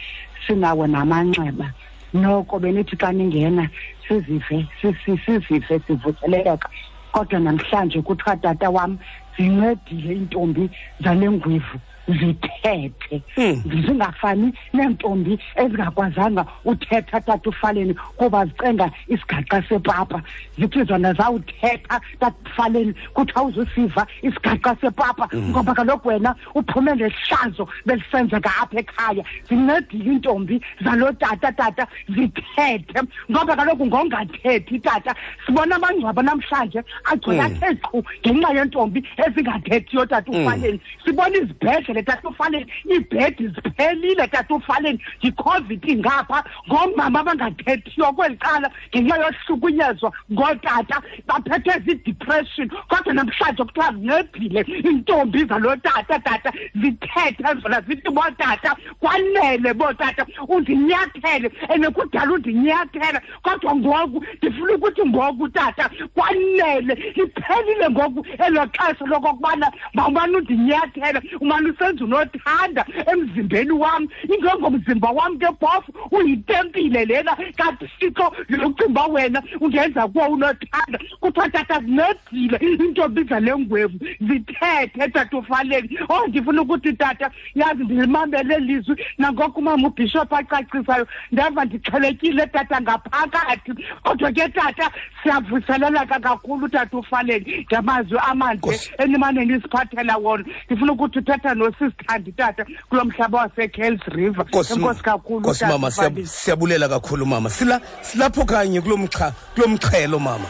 sinawo namanxeba noko benithi xa ningena sizive sizive sivuseleleka kodwa namhlanje kuthiwa tata wam zincedile iintombi zale ngwevu zithethe hmm. zingafani neentombi ezingakwazanga uthetha tata ufaleni kuba zicenga isigaqa sepapa zithi zona zawuthetha tata ufaleni kuthiwa uzusiva isigaqa sepapa hmm. ngoba kaloku wena uphume ngehlazo belisenzeka apha ekhaya zincedile iintombi zalo tata tata zithethe ngoba kaloku ngongathethi tata sibona amangcwaba namhlanje agcwela hmm. athe qhu ngenxa yentombi ezingathethiyo tata ufaleni sibona izibhedlele tatofaleni iibhedi ziphelile tatofaleni yicovid ingapha ngoomama abangathethiyo kweli cala ngenxa yohlukunyezwa ngootata baphethwe zidepression kodwa namhlanje kuthiwa zincedile iintombi zaloo tata tata zithethe zona zithi bootata kwanele bootata undinyathele and kudala undinyathela kodwa ngoku ndifuna ukuthi ngoku tata kwanele liphelile ngoku elo xesha lokokubana mawumane undinyathela umane usenza unothanda emzimbeni wam ingengomzimba wam ke phofu uyitempile lena kathixo locimba wena ungenza kuwo unothanda kuthiwa tata zinceda zithile intombi zale ngwevu zithethe tatofaleni o oh, ndifuna ukuthi tata yazi ndilimamele lizwi nangoku umama ubhishop acacisayo ndava ndixhelekile tata ngaphakathi kodwa ke tata siyavuseleleka kakhulu tatofaleni ngamazwi amande enimane nisiphathela wona ndifuna ukuthi uthetha nosisithandi tata kulo mhlaba wasekells river enkosi kakhulu mama siyabulela kakhulu mama silapho kanye kulo mxha kulo mxhelo mama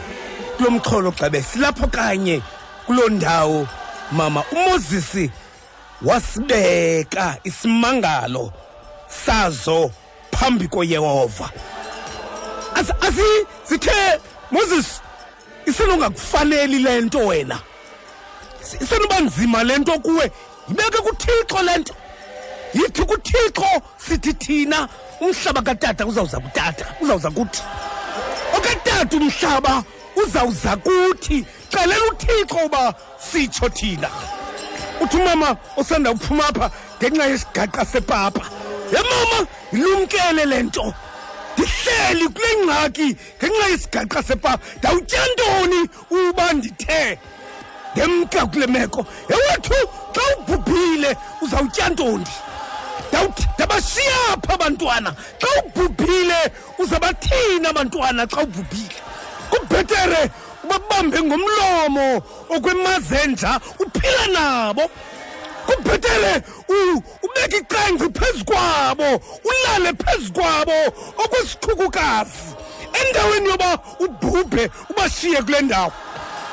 kulo mxholo gxebe silapho kanye kuloo ndawo mama umozisi wasibeka isimangalo sazo phambi koyehova asi asi sithe moses isenongakufaneli le nto wena Si- isenoba nzima le nto kuwe yibeke kuthixo le nto yithi kuthixo sithi thina umhlaba katata uzawuza kutata uzawuza kuthi okatata umhlaba uzawuza kuthi celela uthixo uba sitsho thina uthi umama osanda kuphuma apha ngenxa yesigaqa sepapa ye mama yilumkele le nto ndihleli kule ngxaki ngenxa yesigaqa sepapa ndawutya ntoni uba ndithe ndemka kule meko ewethu xa ubhubhile uzawutya ntondi ndawuthi ndabashiya pha abantwana xa ubhubhile uzabathini abantwana xa ubhubhile kubhetere ubabambe ngomlomo okwemazenja uphila nabo kubhetere ubeke icangci phezu kwabo ulale phezu kwabo okwesichukukazi endaweni yoba ubhubhe ubashiye kule ndawo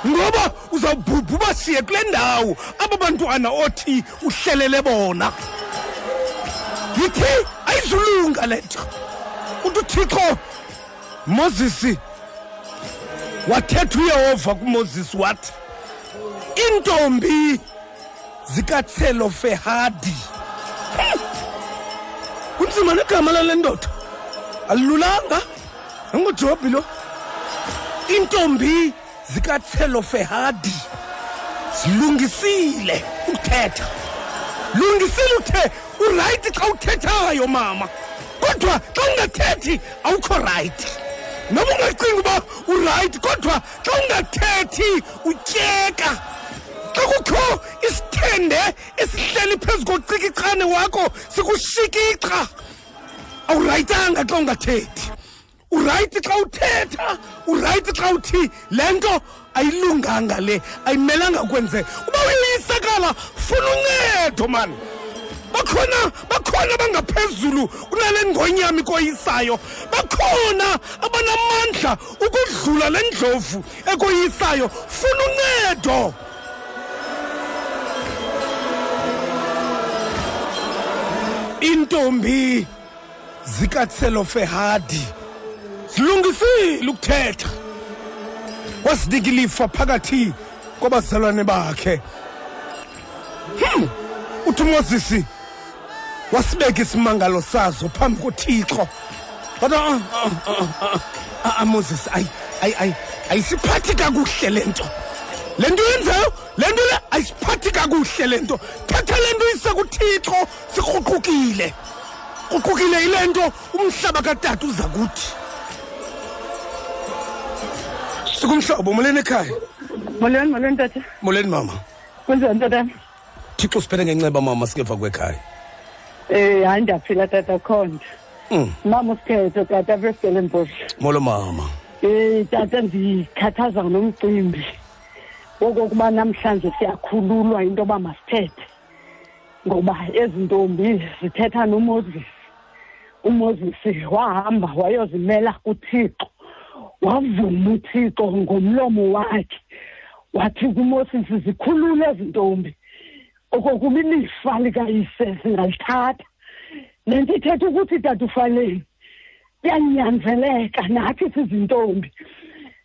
ngoba uzawubhubha ubashiye kule ndawo aba bantwana othi uhlelele bona yithi ayizulunga le nto uthi uthixo mozisi wathetha uyehova kumozisi wathi intombi zikatselofehadi kunzima negama lale ndoda alilulanga nangujobhi lo intombi zikatselofehadi zilungisile ukuthetha lungisile uthe urayithi xa uthethayo mama kodwa xa ungathethi awukho rayithi noba ungacinga uba urayithi kodwa xa ungathethi utyeka xa kukho isithende esihleli phezu kocikichane wakho sikushikixa awurayitanga xa ungathethi urayithi xa uthetha urayithi xa uthi le nto ayilunganga le ayimelanga kwenzeka uba uyisekala funa uncedo mani bakhona bakhona bangaphezulu kunale ngonyama ikoyisayo bakhona abanamandla ukudlula le ndlovu ekoyisayo funa uncedo iintombi zikatselofehadi zilungisile ukuthetha wasinika ilifa phakathi kwabazalwane bakhe hmm. uthi umozisi wasibeka isimangalo sazo phambi kothixo kodwa ah, ah, ah, ah, ah, moses ayi ayi ayi ayisiphathi kakuhle le nto le nto yenzayo le nto le ayisiphathi kakuhle le nto thatha le nto ise kuthixo sikruqukile kruqukile yile nto umhlaba katata uza kuthi sikumhlobo moleni ekhaya molweni molweni tata molweni mama kunjani tatam thixo siphele ngenceba mama sikeva kwekhaya um hayi ndiyaphila tata khonto mm. mama usikhetho tata veselenbosh molo mama um tata ndikhathaza ngulo mcimbi wokokuba namhlanje siyakhululwa into yoba masithethe ngoba ezi ntombi zithetha nomoses umoses wahamba wayozimela kuthixo wavuma uthixo ngomlomo wakhe wathi kumoses zikhulule ezi ntombi okokuba ilifa likayise singalithatha le nto ithetha ukuthi tatufaleni kuyanyanzeleka nathi sizintombi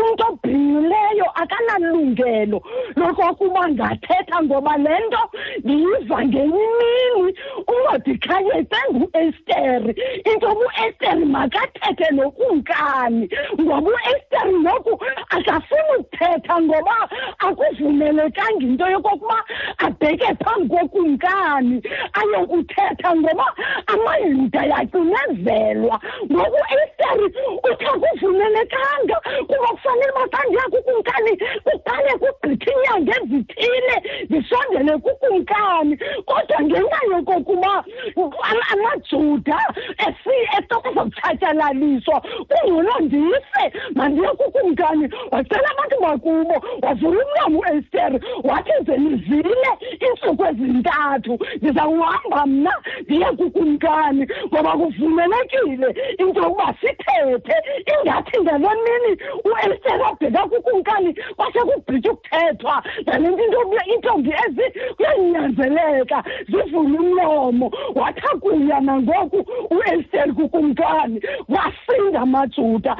umntu obhinqileyo akanalungelo lokokuba ngathetha ngoba le nto ndiyiva ngenye imini umodikhanye senguesteri into ubuesteri makathethe nokumkani ngoba uesteri ngoku akafuni ukuthetha ngoba akuvumelekanga into yokokuba abheke phambi kokumkani ayokuthetha ngoba amayinda yacinezelwa ngoku uesteri uthi akuvumelekanga kuba kufanele uba xa ndiya kukumkani kuqale kugqitha inyanga ezithile ndisondele kukumkani kodwa ngenxa yokokuba amajuda etokoza kutshatyalaliswa kungcono ndife mandiye kukumkani wacela abantu bakubo wavula umlomo uesteri wathi ze nizile iintsuku ezintathu ndiza kuhamba mna ndiya kukumkani ngoba kuvumelekile into yokuba sithethe ingathi ngale mini uestela bheka kukumkani kwasekugqithi ukuthethwa ngale nto into yokuba iintombi ezi kuyanyanzeleka zivule umlomo wathakuya nangoku uesteli kukumkani wasinda amajuda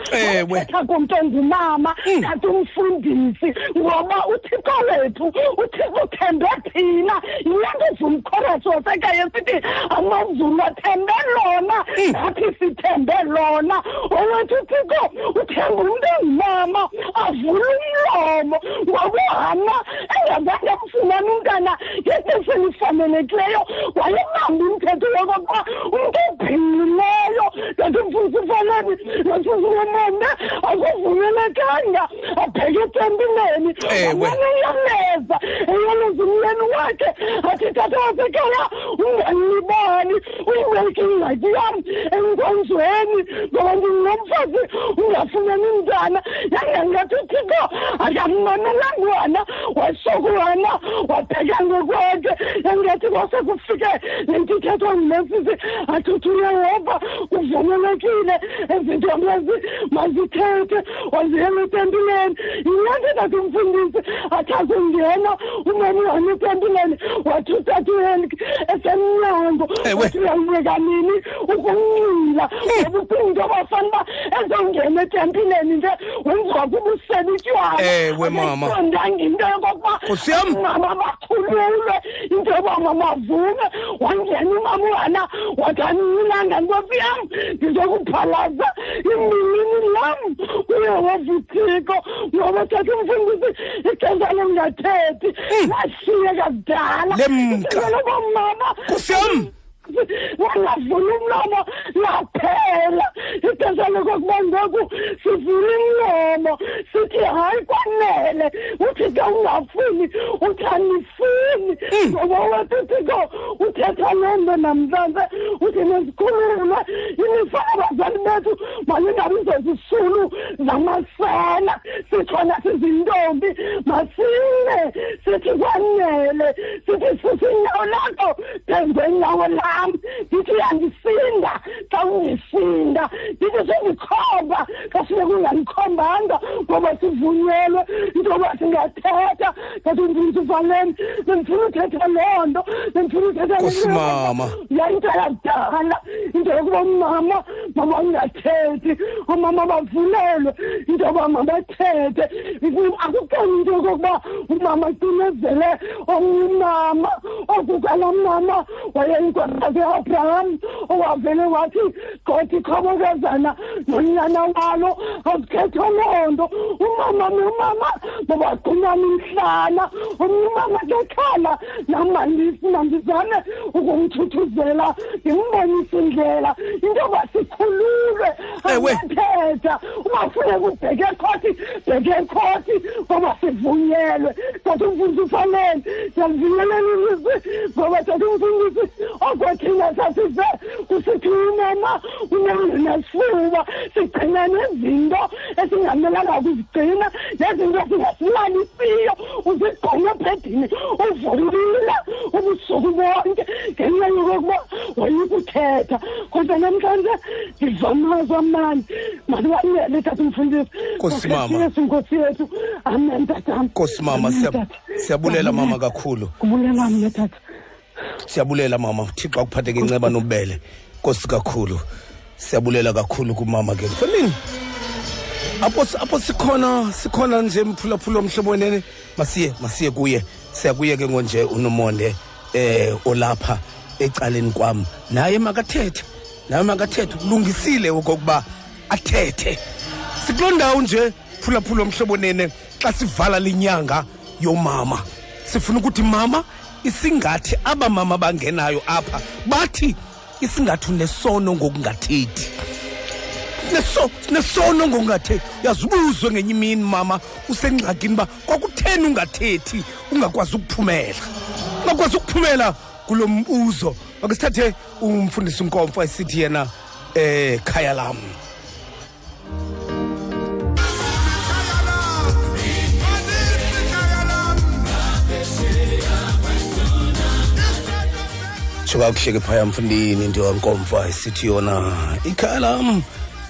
wathetha komntu ongumama hmm. kanti umfundisi ngoba uthixo wethu uthixo uthembe phina yile nto zumkhorasi wasekhaya esithi amazulu athembe lona hmm. nathi sithembe lona owethu uthixo uthemba umntu engumama avule umlomo ngokuhama engazange amfumane umntana ngexesha elifanelekileyo wayebamba umthetho wokokuba umntu obhinqileyo ndathi mfundisi ifanele nosuziwemende akuvumelekanga abheke etempileni amane uyameza eyoleza umyeni wakhe athi tata wasekhaya ungalibali uyibeke ingxaki yam enkonzweni ngoba ndingumfazi ungafumani mntana yangangathi uthixo akammamelanga wena wasokulana wabheka ngokwakhe yangathi kwase kufike le nto ithethwa ngumesisi athi uthi uyehova kuvumelekile ezintombi ezi mazithethe waziyela etempileni yinto ndingathi umfundisi athathe ngena umama uhamba etempileni wathi utata uhenrik esemnyango wathi uyamyeka nini ukunxila ngoba ucinga into bafana uba ezongena etempileni nje wenziwa kubusela utywala ewe mama into yokokuba mama bakhululwe into yoba umama avume wangena umama uhana wathi andinilanga nkosi yam ndizokuphalaza imbilini lam uyehova uthixo ngoba thatha umfundisi ixesha longathethi hmm. lashiyeka kudala lemka lobomama kufyam wangavula umlomo laphela ixesha lokokuba ngoku sivule umlomo sithi hayi kwanele uthi ke ungafuni uthi andifuni hmm. ngoba wethu thixo uthetha loo nto namhlanje uthi nezikhululwe ilifa abazali bethu malingabi zezisulu zamasela sithona sizintombi masine sithi kwanele sithi susinyawo lakho penzweni lawo lam ndithi uyandisinda xa undisinda ndithi sendikhomba xa sine kungandikhombanga ngoba sivunyelwe into yoba singathetha ndathi ndindivaleni bendifuna uthetha loo nto bendifuna uthethakosimama yayintala kudala into yokuba umama mama ungathethi umama bavulelwe into yoba mabathethe akukani into yokokuba umama cinezele ongumama okukala mama wayeyinkosikazi abraham owavele wathi gqothi ikhobokezana nonyana walo azikhethe loo nto umama nomama babagqumana umhlana omnye umama kekhala namandisi mandizame ukumthuthuzela ndimbonise indlela into basikhululwe aphetha uba ufuna kubheke ekhoti bheke ekhoti ngoba sivunyelwe tata umfundisi ufanele ndiyalivunyelele ilizwi ngoba tata umfundisi okothina sasize kusithi umama unenzinasifuba sigcina nezinto esingamelanga kuzigcina nezinto esingasilalisile uzigqoke ebhedini uvulile ubusuku bonke ngenxa yokokuba wayikuthetha kodwa namhlanje ndiva amazwi amnandi mandiwanele tata umfundisi Nkosi mama. yesu nkosi yethu amen tatam Nkosi mama, siya- siyabulela mama kakhulu. kubulela mna tata siyabulela mama uthixo akuphathe ngenceba nobele nkosi kakhulu siyabulela kakhulu kumama ke mfanini apho si- apho sikhona sikhona nje mphulaphula omhlobo wenene masiye masiye kuye siya kuye ke ngonje unomonde eh olapha ecaleni kwam naye makathethe naye makathethe ulungisile okokuba athethe sikuloo ndawo nje phulaphula omhlobo nene xa sivala linyanga yomama sifuna ukuthi mama isingathi aba mama bangenayo apha bathi isingathu nesono ngokungathethi neso nesono ngokungathethi uyazibuzwe ngenye imini mama usengxakini uba kwakutheni ungathethi ungakwazi ukuphumela ungakwazi ukuphumela kulo mbuzo makesithathe umfundisi unkomfo esithi yena eh khaya lam shuka kuhleke phaya mfundini into yankomfa isithi yona ikhaya lam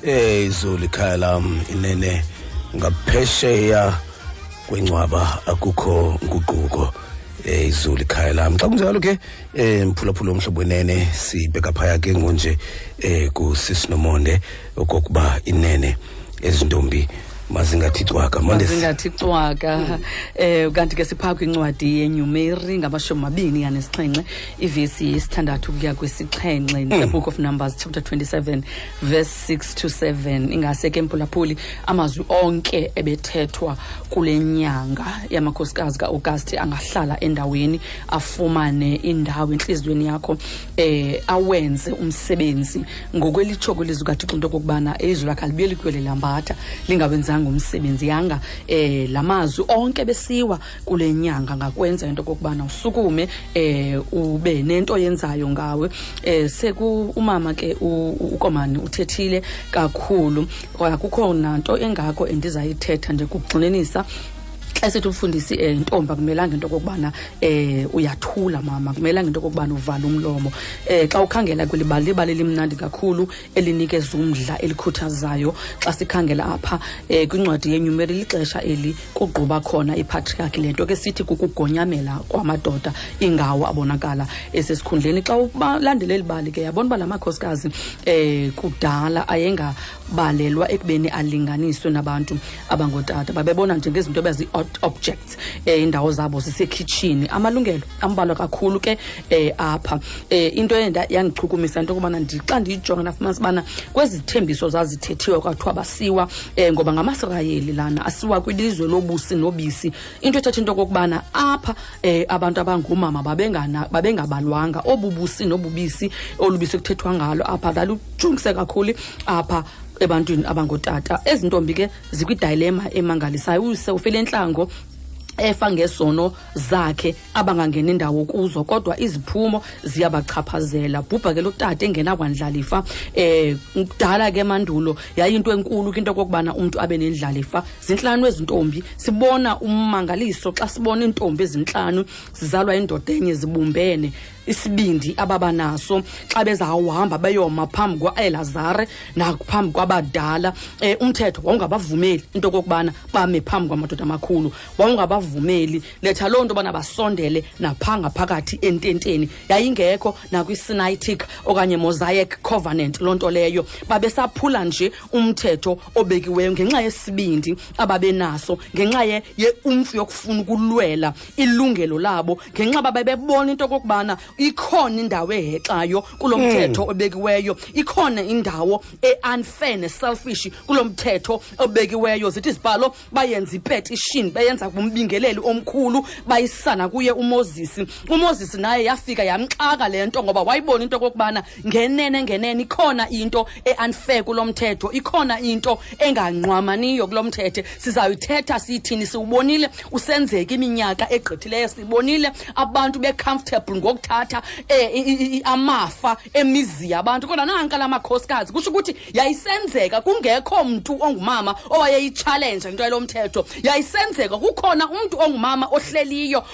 eh izulu ikhaya lam inene ngaphesheya kwencwaba akukho nguquko eh izulu ikhaya lam xa kunjalo ke eh mphulaphula omhlobo wenene sibheka phaya ke ngonje eh kusisinomone okokuba inene ezi ntombi mazingathi cwaka mazingathi cwaka um eh, kanti ke siphaa kwincwadi yenyumeri ngamashumi mabini yanesixhenxe ivesi yesithandathu ukuya kwisixhenxe hmm. the book of numbers chapter 27 verse 6 to 7 ingase ke mphulaphuli amazwi onke ebethethwa kule nyanga yamakhosikazi kaaugusti angahlala endaweni afumane indawo entliziyweni yakho um awenze umsebenzi ngokwelitsho kwelizwi kathixo into okokubana izwi lakhe alibuye likwele lambatha lingawenzanga umsebenzi yanga um la mazwi onke besiwa kule nyanga ngakwenza into okokubana usukume um ube nento yenzayo ngawe um eh, seku umama ke ukomani uthethile kakhulu akukho nanto engako endizayithetha nje kugxinenisa xa sithi umfundisi um ntombi akumelanga into okokubana um uyathula mama akumelanga into okokubana uvala umlomo um xa ukhangela kweli bali libali elimnandi kakhulu elinikeza umdla elikhuthazayo xa sikhangela apha um kwincwadi yenyumeri lixesha eli kugquba khona ipatriarki le nto ke sithi kukugonyamela kwamadoda ingawo abonakala esesikhundleni xa ulandela eli bali ke yabona uba la makhosikazi um kudala ayenga balelwa ekubeni alinganiswe nabantu abangootata babebona njengezinto ebezii-objects um eh, indawo zabo zisekhitshini amalungelo ambalwa kakhulu ke um apha um into enda yandichukumisa into yokubana ndixa ndiyijonga nafumanisa ubana kwezi thembiso zazithethiwe kwathiwa basiwa um ngoba ngamasirayeli lana asiwa kwilizwe lobusi nobisi into ethetha into yokokubana apha eh abantu abangoomama babengana babengabalwanga obubusi nobubisi olubisi kuthethwa ngalo apha lalujungise kakhulu apha ebantwini abangootata ezi ntombi ke zikwidilema emangalisayo use ufele entlango efa ngesono zakhe abangangeni ndawo kuzo kodwa iziphumo ziyabachaphazela bhubha ke lo tata engena kwandlalifa um eh, kudala ke mandulo yayinto enkulu ke into yokokubana umntu abe nendlalifa zintlanu ezi ntombi sibona ummangaliso xa sibona iintombi ezintlanu zizalwa indoda enye zibumbene isibindi ababa naso xa bezawuhamba beyoma phambi kwaelazare naphambi kwabadala um umthetho wawungabavumeli into yokokubana bame phambi kwamadoda amakhulu wawungabavumeli letha loo nto bana basondele napha ngaphakathi ententeni yayingekho nakwi-sinitic okanye mosaic covenant loo nto leyo babesaphula nje umthetho obekiweyo ngenxa yesibindi ababenaso ngenxa ye, ye umfi yokufuna ukulwela ilungelo labo ngenxa babebebona into okokubana ikhona indawo ehexayo kulo hmm. mthetho mm. obekiweyo ikhona indawo e-unfair ne-selfish kulo mthetho obekiweyo zithi izibhalo bayenza ipetishini beyenza kumbingeleli omkhulu bayisana kuye umozisi umozisi naye yafika yamxaka le nto ngoba wayibona into okokubana ngenene ngenene ikhona into e-unfair kulo mthetho ikhona into enganqwamaniyo kulo mthethe sizawuyithetha siyithini siwubonile usenzeka iminyaka egqithileyo sibonile abantu be-comfortable ngokuthatha um amafa emizi yabantu kodwa nanka la makhosikazi kusho ukuthi yayisenzeka kungekho mntu ongumama owayeyitshalenja into yalo mthetho yayisenzeka kukhona umntu ongumama ohleliyo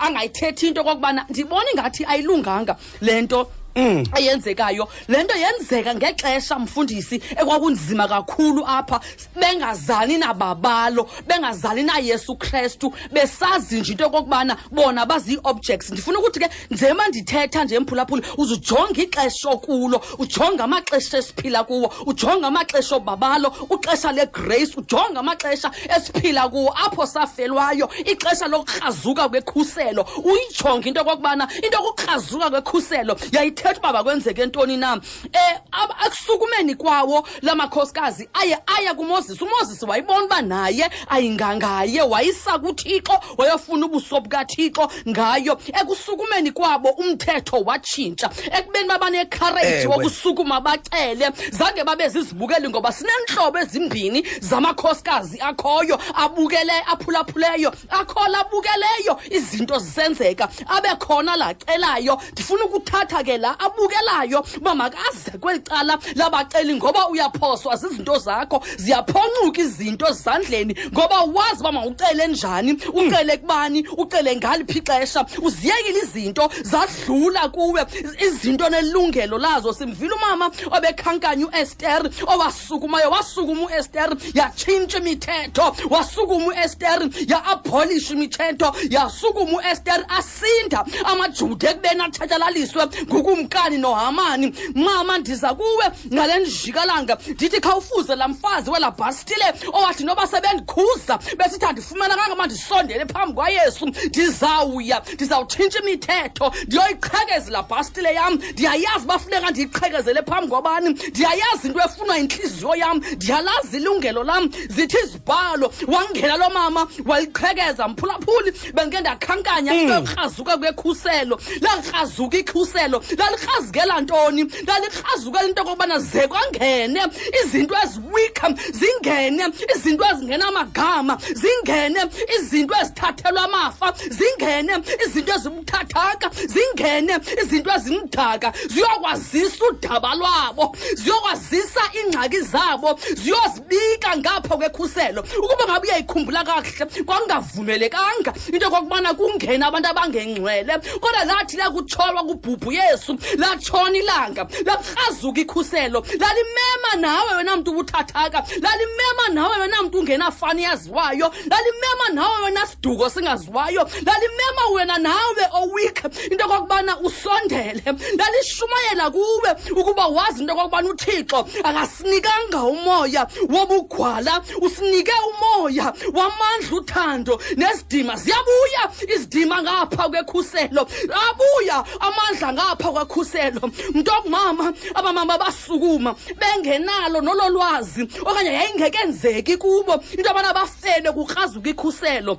angayithethi into okokubana ndibona ingathi ayilunganga le nto Mm. eyenzekayo le nto yenzeka ngexesha mfundisi ekwakunzima kakhulu apha bengazali nababalo bengazali nayesu kristu besazi nje into yokokubana bona bazii-objects ndifuna ukuthi ke njema ndithetha nje mphulaphuli uze ujonge ixesha okulo ujonge amaxesha esiphila kuwo ujonge amaxesha obabalo uxesha legrace ujonge amaxesha esiphila kuwo apho safelwayo ixesha lokukrazuka kwekhuselo uyijonge into yokokubana into yokukrazuka kwekhuselo yayithetha uba bakwenzeke ntoni na eh akusukumeni kwawo lamakhosikazi aye aya kuMoses uMoses wayibona uba naye ayingangaye wayisa kuThixo wayofuna ubuso bukaThixo ngayo ekusukumeni kwabo umthetho watshintsha ekubeni babanecourage wokusukuma bacele zange babe zizibukeli ngoba sinentlobo ezimbini zamakhosikazi akhoyo abukele aphulaphuleyo akhola abukeleyo izinto zisenzeka abe khona lacelayo ndifuna ukuthatha ke la abukelayo uba makaze kweli cala labaceli ngoba uyaphoswa zizinto zakho ziyaphoncuka izinto ezisandleni ngoba wazi uba mawucele njani ucele kubani ucele ngaliphi ixesha uziyekile izinto zadlula kuwe izinto nelungelo lazo simvile umama obekhankanya uester owas sukumayo wasukuma uester yatshintsha imithetho wasukuma uester ya-abholisha imithetho yasukuma uester asinda amajuda ekubeni atshatyalaliswe ngukumkani nohamani mama ndiza kuwe ngale ndijikalanga ndithi khawufuze laa mfazi wela bhastile owathi noba sebendikhuza besithi andifumana kangama ndisondele phambi kwayesu ndizawuya ndizawutshintsha imithetho ndiyoyiqhakezi laa bhastile yam ndiyayazi uba funeka ndiyiqhekezele phambi kwabani ndiyayazi into efunwa yintliziyo yam ndiyalazi ilungelo lam zithi izibhalo wangena loo mama wayiqhekeza mphulaphuli bendike ndakhankanya into mm. ekrazuka kwekhuselo lalikrazuka ikhuselo lalikrazukela ntoni lalikrazukela into okokubana ze kwangene izinto eziwikha zingene izinto ezingena amagama zingene izinto ezithathelwa amafa zingene izinto thathaka zingene izinto ezimdaka ziyokwazisa udaba lwabo ziyokwazisa iingxaki zabo ziyozibika ngapha kwekhuselo ukuba ngabe uyayikhumbula kakuhle kwakungavumelekanga into yokokubana kungena abantu abangengcwele kodwa lathi lakutsholwa kubhubhu yesu latshona ilanga lakrazuka ikhuselo lalimema nawe wena mntu ubuthathaka lalimema nawe wena mntu ungenafani singaziwayo lalimema nawe wena siduko singaziwayo lalimema wena nawe owik into yokokubana usondele lalishumayela kuwe ukuba wazi into yokokubana uthixo akasinikanga umoya wobugwala usinike umoya wamandla uthando nezidima ziyabuya izidima ngapha kwekhuselo abuya amandla ngapha kwekhuselo mntu okumama abamama sukuma bengenalo nolo lwazi okanye yayingekenzeki kubo into yobana bafele kukrazuka ikhuselo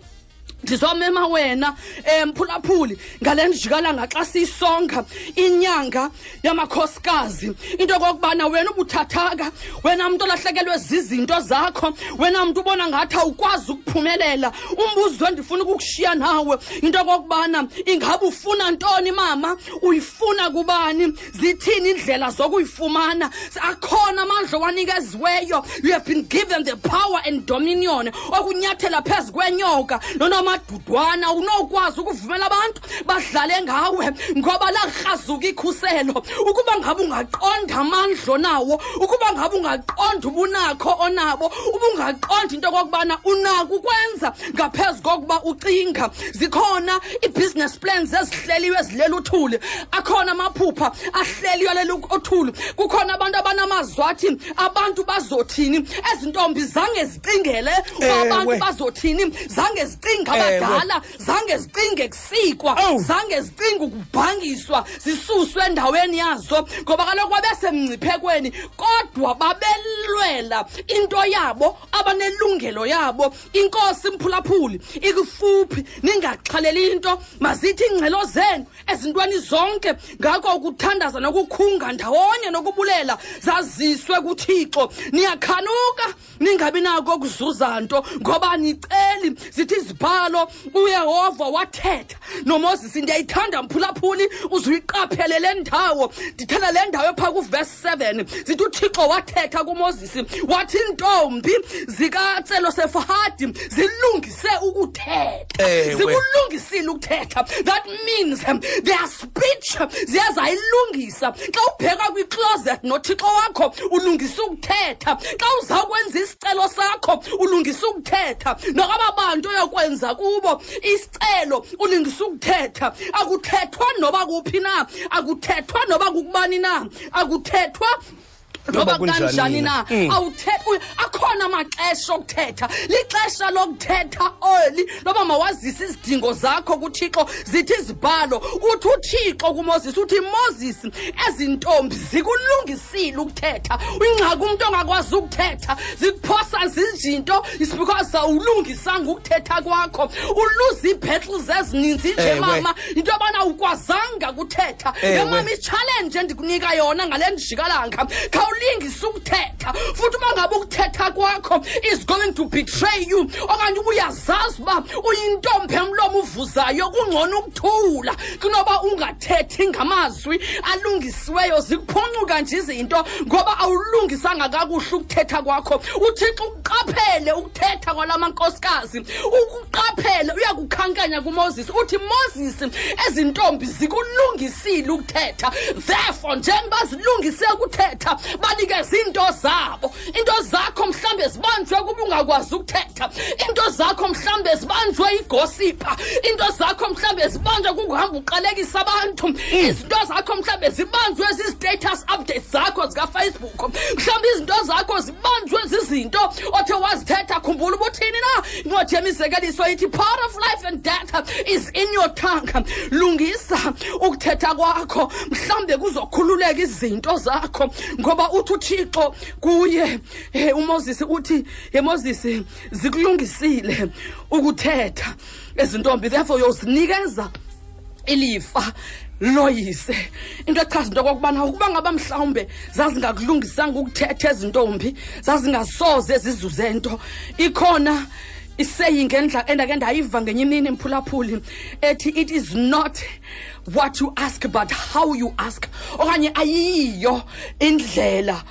ndizomema wena um mphulaphuli ngale ndijikalanga xa siyisonga inyanga yamakhosikazi into yokokubana wena ubuthathaka wena mntu olahlekelwe zizinto zakho wena mntu ubona ngathi awukwazi ukuphumelela umbuzo endifuna ukukushiya nawe into yokokubana ingaba ufuna ntoni mama uyifuna kubani zithini indlela zokuyifumana akhona amandla owanikeziweyo you have been given the power and dominion okunyathela phezu kwenyoka nonomadudwana unokwazi ukuvumela abantu badlale ngawe ngoba lakrazuka ikhuselo ukuba ngabe ungaqonda amandla onawo ukuba ngabe ungaqonda ubunakho onabo ubungaqonda into yokokubana unako ukwenza ngaphezu kokuba ucinga zikhona ii-business plans ezihleliwe ezilela uthuli akhona amaphupha ahleliwe alela uthuli kukhona abantu abanamazwathi abantu bazothini ezi ntombi zange zicingele uba abantu bazothini zange zicinga abadala zange zicinge kusikwa zange zicinga ukubhangiswa zisuswe endaweni yazo ngoba kaloku babesemngciphekweni kodwa babelwela into yabo abanelungelo yabo inkosi mphulaphuli ikufuphi ningaxhaleli into mazithi iingxelo zenu ezintwani zonke ngako ukuthandaza nokukhunga ndawonye nokubulela zaziswe kuthixo niyakhanuka ningabi nako ukuzuza nto ngoba niceli zithi izibhalo uyehova wathetha nomozisi ndiyayithanda mphulaphuli uzuyiqaphele le ndawo ndithanda le ndawo ephaa kuvesi 7 zithi uthixo wathetha kumozisi wathi iintombi zikatselosefahadi zilungise ukuthetha zikulungisile ukuthetha that means um, they are picture ziyazayilungisa xa ubheka kwicloset nothixo wakho ulungisa ukuthetha xa uzawukwenza isicelo sakho ulungisa ukuthetha nokwaba bantu oyokwenza kubo isicelo ulungisa ukuthetha akuthethwa noba kuphi na akuthethwa noba kukubani na akuthethwa noba kanjani na mm. awuthetha akhona amaxesha okuthetha lixesha lokuthetha oli loba mawazise izidingo zakho kuthixo zithi izibhalo uthi uthixo kumoses uthi moses ezi ntombi zikulungisile ukuthetha ingxaki umntu ongakwazi ukuthetha zikuphosa zizinto It's because awulungisanga ukuthetha kwakho uluza ii-battles ezininzi nje Ewe. mama into yobana awukwazanga kuthetha Ewe. ke mama itshalenje endikunika yona ngale ndijikalanga khawulingise ukuthetha futhi uba ngabe ukuthetha kwakho is going to betray you okanye uba uyazazi uba uyintombi emlomo uvuzayo kungcono ukuthula kunoba unga thethi ngamazwi alungisiweyo zikuphuncuka nje izinto ngoba awulungisanga kakuhle ukuthetha kwakho uthixo ukuqaphele ukuthetha kwala mankosikazi ukuqaphele uyakukhankanya kumoses uthi moses ezi ntombi zikulungisile ukuthetha therefore njengoba zilungise ukuthetha banikeza iinto zabo into zakho mhlawumbi zibanjwe kuba ungakwazi ukuthetha into zakho mhlawumbi zibanjwe igosipha into zakho mhlawumbi zibanjwe kukuhamba uqalekisa abantu mm. izinto zakho mhlawumbi zibanjwe zizi-status updates zakho zikafacebook mhlawumbi izinto zakho zibanjwe zizinto othe wazithetha khumbula ubuthini na incwadi yemizekeliso ithi part of life and death is in your tongue lungisa ukuthetha kwakho mhlawumbi kuzokhululeka izinto zakho ngoba uthi uthixo kuye um umoses uthi yemoses zikulungisile ukuthetha ezintombi therefore yozinikeza ilifa loyise into echaza into okokubana ukuba ngaba mhlawumbe zazingakulungisanga ukuthetha ezintombi zazingasoze zizuze nto ikhona iseyingendla endake ndayiva ngenye imini mphulaphuli ethi it is not what you ask but how you ask okanye ayiyo indlela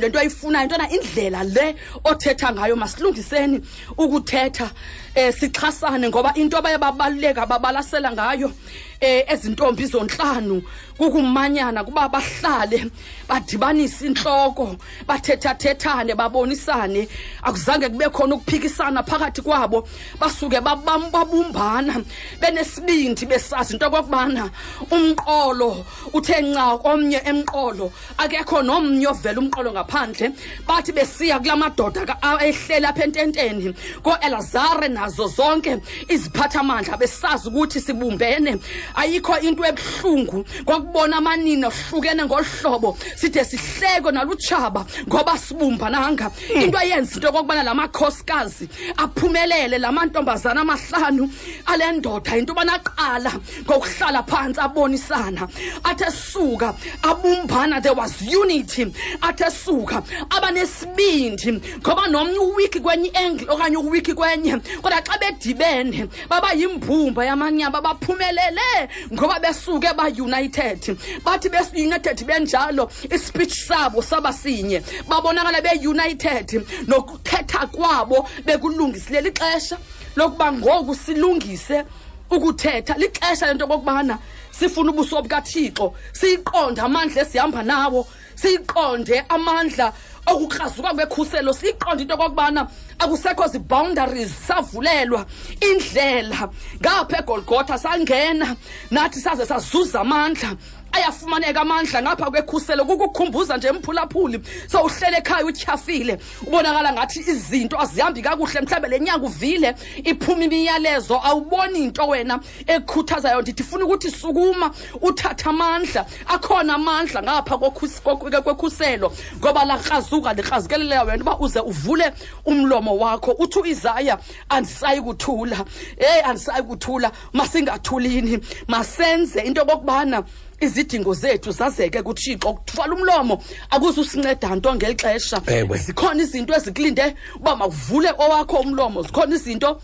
le nto ayifunayo ntona indlela le othetha ngayo masilungiseni ukuthetha um sixhasane ngoba into abaye babaluleka babalasela ngayo eh ezintombi zonhlanu kukumanyana kuba bahlale badibanise inhloko bathethathethane babonisane akuzange kube khona ukuphikisana phakathi kwabo basuke babumbana benesibindi besazi into kwakubana umqolo uthe nca komnye emqolo akekho nomnye ovela umqolo ngaphandle bathi besiya kula madoda ehleli apha ententeni koelazare nazo zonke iziphathamandla besazi ukuthi sibumbene ayikho into ebuhlungu kwakubona amanini ohlukene ngolu hlobo side sihleko nalutshaba ngoba sibumbananga hmm. into ayenza into yokokubana la makhosikazi aphumelele la mantombazana amahlanu ale ndoda yinto yobana aqala ngokuhlala phantsi abonisana athi esuka abumbana there was unity athi esuka abanesibindi ngoba nomnye uwiki kwenye iangle okanye uwiki kwenye kodwa xa bedibene baba yimbumba yamanyaba baphumelele ngoba besuke ba-united bathi be-united benjalo ispeech sabo saba sinye babonakala be-united nokuthetha kwabo bekulungisilele ixesha lokuba ngoku silungise ukuthetha lixesha lento okokubana sifuna ubuso bukathixo siyiqonde amandla esihamba nawo siyiqonde amandla okukrazuka kwekhuselo siyiqonde into yokokubana akusekho zi-boundaries savulelwa indlela ngapha egolgotha sangena nathi saze sazuza amandla ayafumaneka amandla ngapha kwekhuselo kukukhumbuza nje mphulaphuli so uhlele ekhaya utyhafile ubonakala ngathi izinto azihambi kakuhle mhlawumbe le nyanga uvile iphuma imiyalezo awuboni into wena ekhuthazayo ndithi funa ukuthi sukuma uthathe amandla akhona amandla ngapha kwekhuselo ngoba lakrazuka likrazukeleleyo wena uba uze uvule umlomo wakho uthi uisaya andisayi kuthula eyi andisayi kuthula masingathulini masenze into yokokubana izidingo zethu zazeke kuthixo kuthwala umlomo akuzusinceda nto ngeli xesha zikhona izinto ezikulinde uba makuvule owakho umlomo zikhona izinto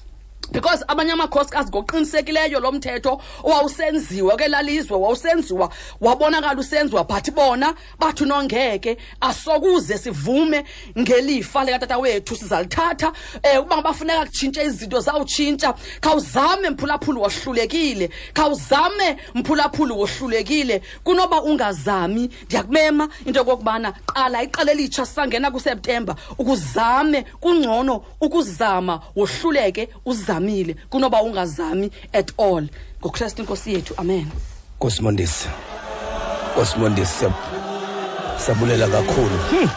because abanye amakhosikazi ngoqinisekileyo lo mthetho owawusenziwa ke lalizwe wawusenziwa wabonakala usenziwa but bona bathi nongeke asokuze sivume ngelifa likatata wethu sizalithatha um uba bafuneka kutshintshe izinto zawutshintsha khawuzame mphulaphuli wohlulekile khawuzame mphulaphuli wohlulekile kunoba ungazami ndiyakumema into yokokubana qala iqala elitsha sisangena kuseptemba ukuzame kungcono ukuzama wohluleke uzamile kunoba ungazami at all ngokristu inkosi yethu amen kosimondisi kosimondisi sabulela kakhulu hmm.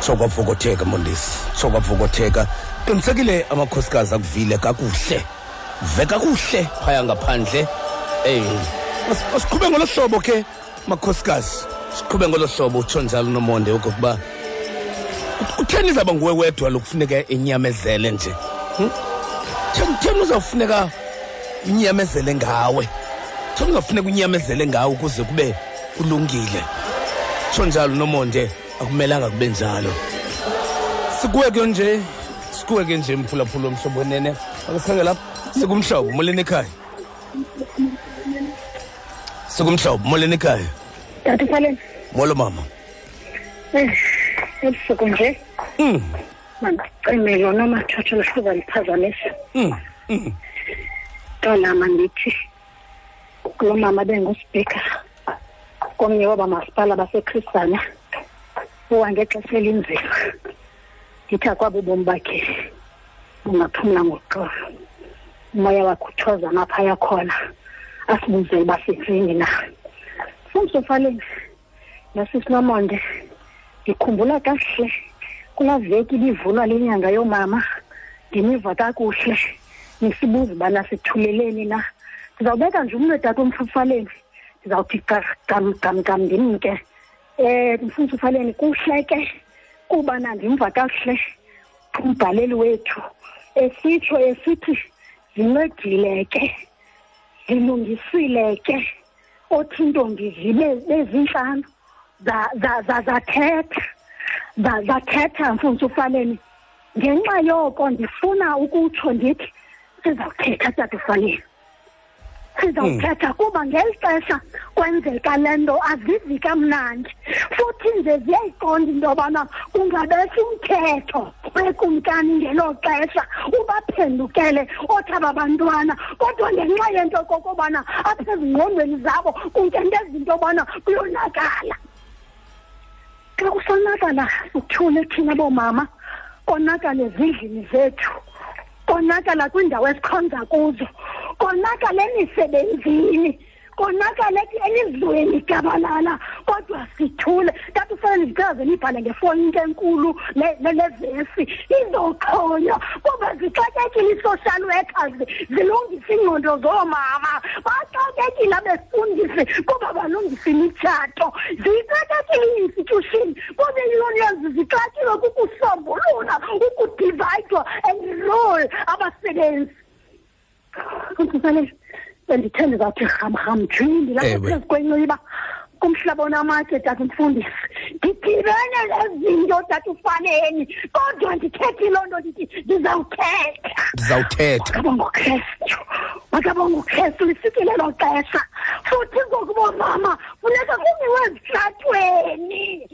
sokwavukotheka mondisi sokwavukotheka qinisekile amakhosikazi akuvile kakuhle ve kakuhle phaya ngaphandle ey asiqhube ngolo hlobo ke makhosikazi siqhube ngolo hlobo utsho njalo nomonde okokuba kutheni izawuba nguwe wedwa lokufuneka inyamezele nje hmm? theni uzawufuneka unyamezele ngawe theni uzawufuneka unyamezele ngawe ukuze kube kulungile tsho njalo nomonde akumelanga kube njalo sikuwe ke nje sikuwe ke nje mphulaphula omhlobo wenene akasikhangela sikumhlobo moleni ekhaya sikumhlobo molweni ekhaya tata faleni molo mama eh, ebusuku nje mm. mandicime lona mathotho lihluba liphazamisa mm, mm. qala mandithi kulo mama benguspika komnye waba masipala basekristana uwa ngexesha elinzima ndithi akwabo bomi bakhe ungaphumla ngoxolo umoya wakhuthoza ngapha yakhona asibuzele uba sithini na fumsofaleni nasisinomonde ndikhumbula kakuhle kulaa veki ibivulwa le nyanga yoomama ndiniva kakuhle nisibuza ubana sithuleleni na ndizawubeka nje umnwe tata omfufaleni ndizawuthi gam gam gam ndimke um mfumsufaleni kuhle ke kubana ndimva kakuhle umbhaleli wethu esitsho esithi zincedile ke zilungisile ke othi intombi zibe bezintlanu zathetha zathetha mfundisi ufaleni ngenxa yoko ndifuna ukutsho ndithi sizawuthetha tata ufaleni sizawuthetha hmm. kuba ngeli xesha kwenzeka le nto azivi kamnandi futhi nje ziyayiqonda into yobana kungabetha umthetho wekumkani ngelo xesha ubaphendukele othi aba bantwana kodwa ngenxa yento kokobana apha ezingqondweni zabo kunkento ezinto yobana kuyonakala xa kusonakala uthule thina boomama konakala ezindlini zethu konakala kwiindawo esikhonza kuzo konakala emisebenzini konakala elizweni gabalala kodwa sithule tata ufanele ndicela ze nibhale ngefoni into enkulu levesi izoxhonywa kuba zixakekile ii-social workers zilungisa iingqondo zoomama baxakekile abefundisi kuba balungisa imitshato zixakekile ii-institution kuba ii-unions zixakile kukusombulula ukudivayidwa and role abasebenzi usisalele bendithe ndizawuthi rhamrham jhi ndilapha phezu kwenxiba kumhlaba onamatye tata umfundisi ndidibene nezinto tata ufaneni kodwa ndithethe loo nto ndithi ndizawuthetha ndizawuthetha abongokrestu makabongokrestu lifikile loo xesha futhi ngokuba mama funeka kumiwe ezitratweni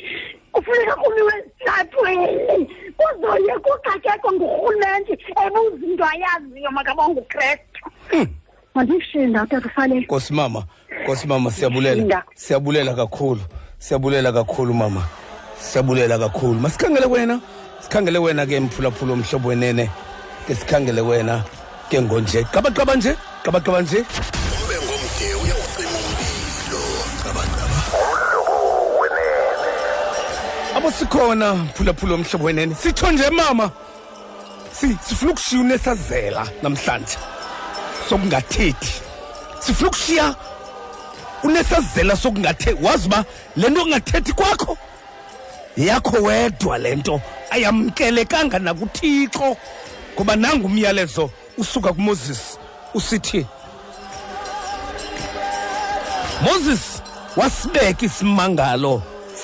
kufuneka kumiwe esitratweni kuzoye kuxakekwa ngurhulumente ebuza into ayaziyo makaba ngukrestu hmm. mandishinda utatufale nkosi mama nkosi mama siyabulela siyabulela kakhulu siyabulela kakhulu mama siyabulela kakhulu masikhangele wena sikhangele wena ke mphulaphula omhlobo wenene ke sikhangele wena ke ngonje qabaqaba nje qabaqaba nje ube ngomde uyawucima umbilo qabaqaba umhlobo wenene abo sikhona phulaphula omhlobo wenene sitsho nje mama si sifuna ukushiya unesazela namhlanje sokungathethi sifuna ukushiya unesazela sokungathe wazi uba le nto ungathethi kwakho yakho wedwa le nto ayamkelekanga nakuthixo ngoba nangu umyalezo usuka kumoses usithi moses wasibeka isimangalo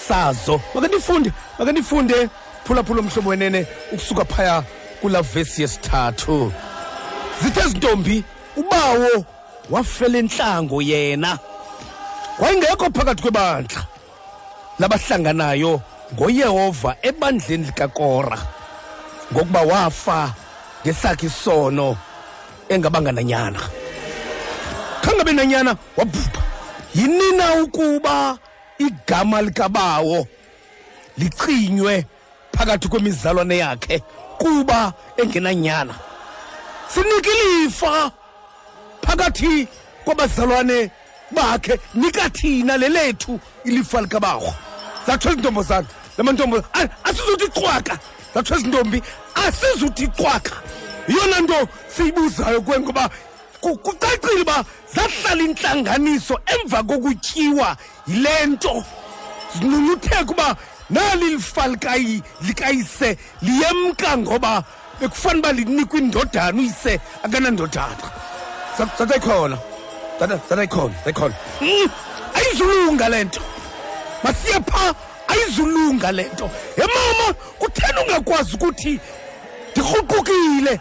sazo makandifunde makandifunde phulaphula umhlobo wenene ukusuka phaya kula vesi yesithathu zithe zintombi ubawo wafela intlango yena wayengekho phakathi kwebandla labahlanganayo ngoyehova ebandleni likakora ngokuba wafa ngesakhe isono engabanga nanyana khangabe nanyana wabhubha yinina ukuba igama likabawo lichinywe phakathi kwemizalwane yakhe kuba engenanyana sinika ilifa phakathi kwabazalwane bakhe nika thina lelethu ilifa likabarho zatsho ezintombozana lamantombo asizuthi cwaka zatsho ezintombi asizuthi cwaka yiyona nto siyibuzayo kwe ngoba kucacile uba zahlala intlanganiso emva kokutyiwa yile nto zincunutheka uba nali lifa likayise liyemka ngoba bekufanele uba linikwa indodana uyise akanandodana tata ikhona tata ikhona ikhona hmm, ayizulunga le nto masiye pha ayizulunga le nto yemama kutheni ungakwazi ukuthi ndirhuqukile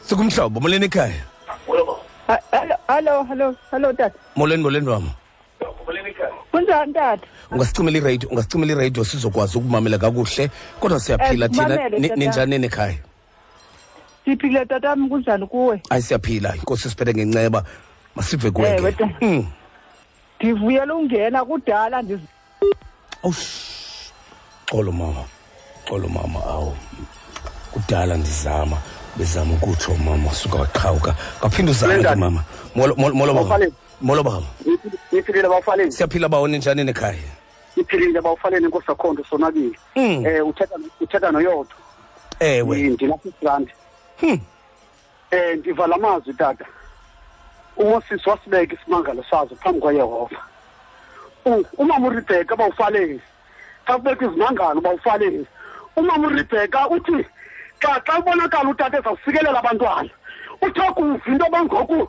sikumhlobo molweni ekhaya hallo hallo hallo tata molweni molweni mama kunjani tata ungasicimela iradio ungasicimela iradio sizokwazi ukumamela kakuhle kodwa siyaphila eh, thina ninjani nekhaya siphile tatam kunjani kuwe ayi siyaphila inkosi siphethe ngenceba masive kweke hmm. ndivuyela ungena kudala xolo mama xolo mama awu kudala ndizama bezama ukutsho mama suka waqhawuka kaphinde uzame mama molo baba molo baba niphilile bawufaleni siyaphila bawo ninjani nekhaya niphilile bawufaleni inkosi akhondo sonakile um hmm. eh, uthetha noyodwa ewe ndinasisirandi hmm. um ndiva la mazwi tata umosisi wasibeka isimangalo sazo phambi kwayehova umama uribheka bawufaleni xa kubekho izimangalo bawufaleni umama uribheka uthi xa xa ubonakala utata ezawufikelela abantwana uthokuva into bangoku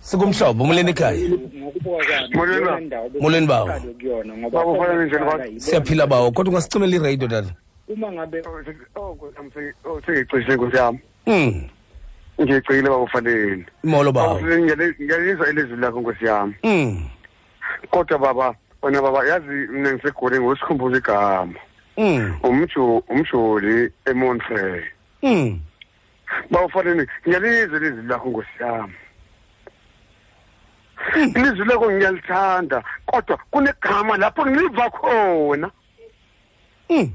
sikumhlobo molweni ekhaya molweni bawo siyaphila bawo kodwa ungasicimela iradio tata uma ngabe oko oh, sengicishile oh, nkosi yam hmm. ngiyecile bakufaneni molo bawo ngiyalizwa ilizwi lakho nkosi yam hmm. kodwa baba wena baba yazi mna ngisegoli ngosikhumbuza igama hmm. umjoli emonfrey bawufanele ngiyalizwe ilizwi lakho nkosi yam hmm. ilizwi lakho ngiyalithanda kodwa kunegama lapho ngiliva khona hmm.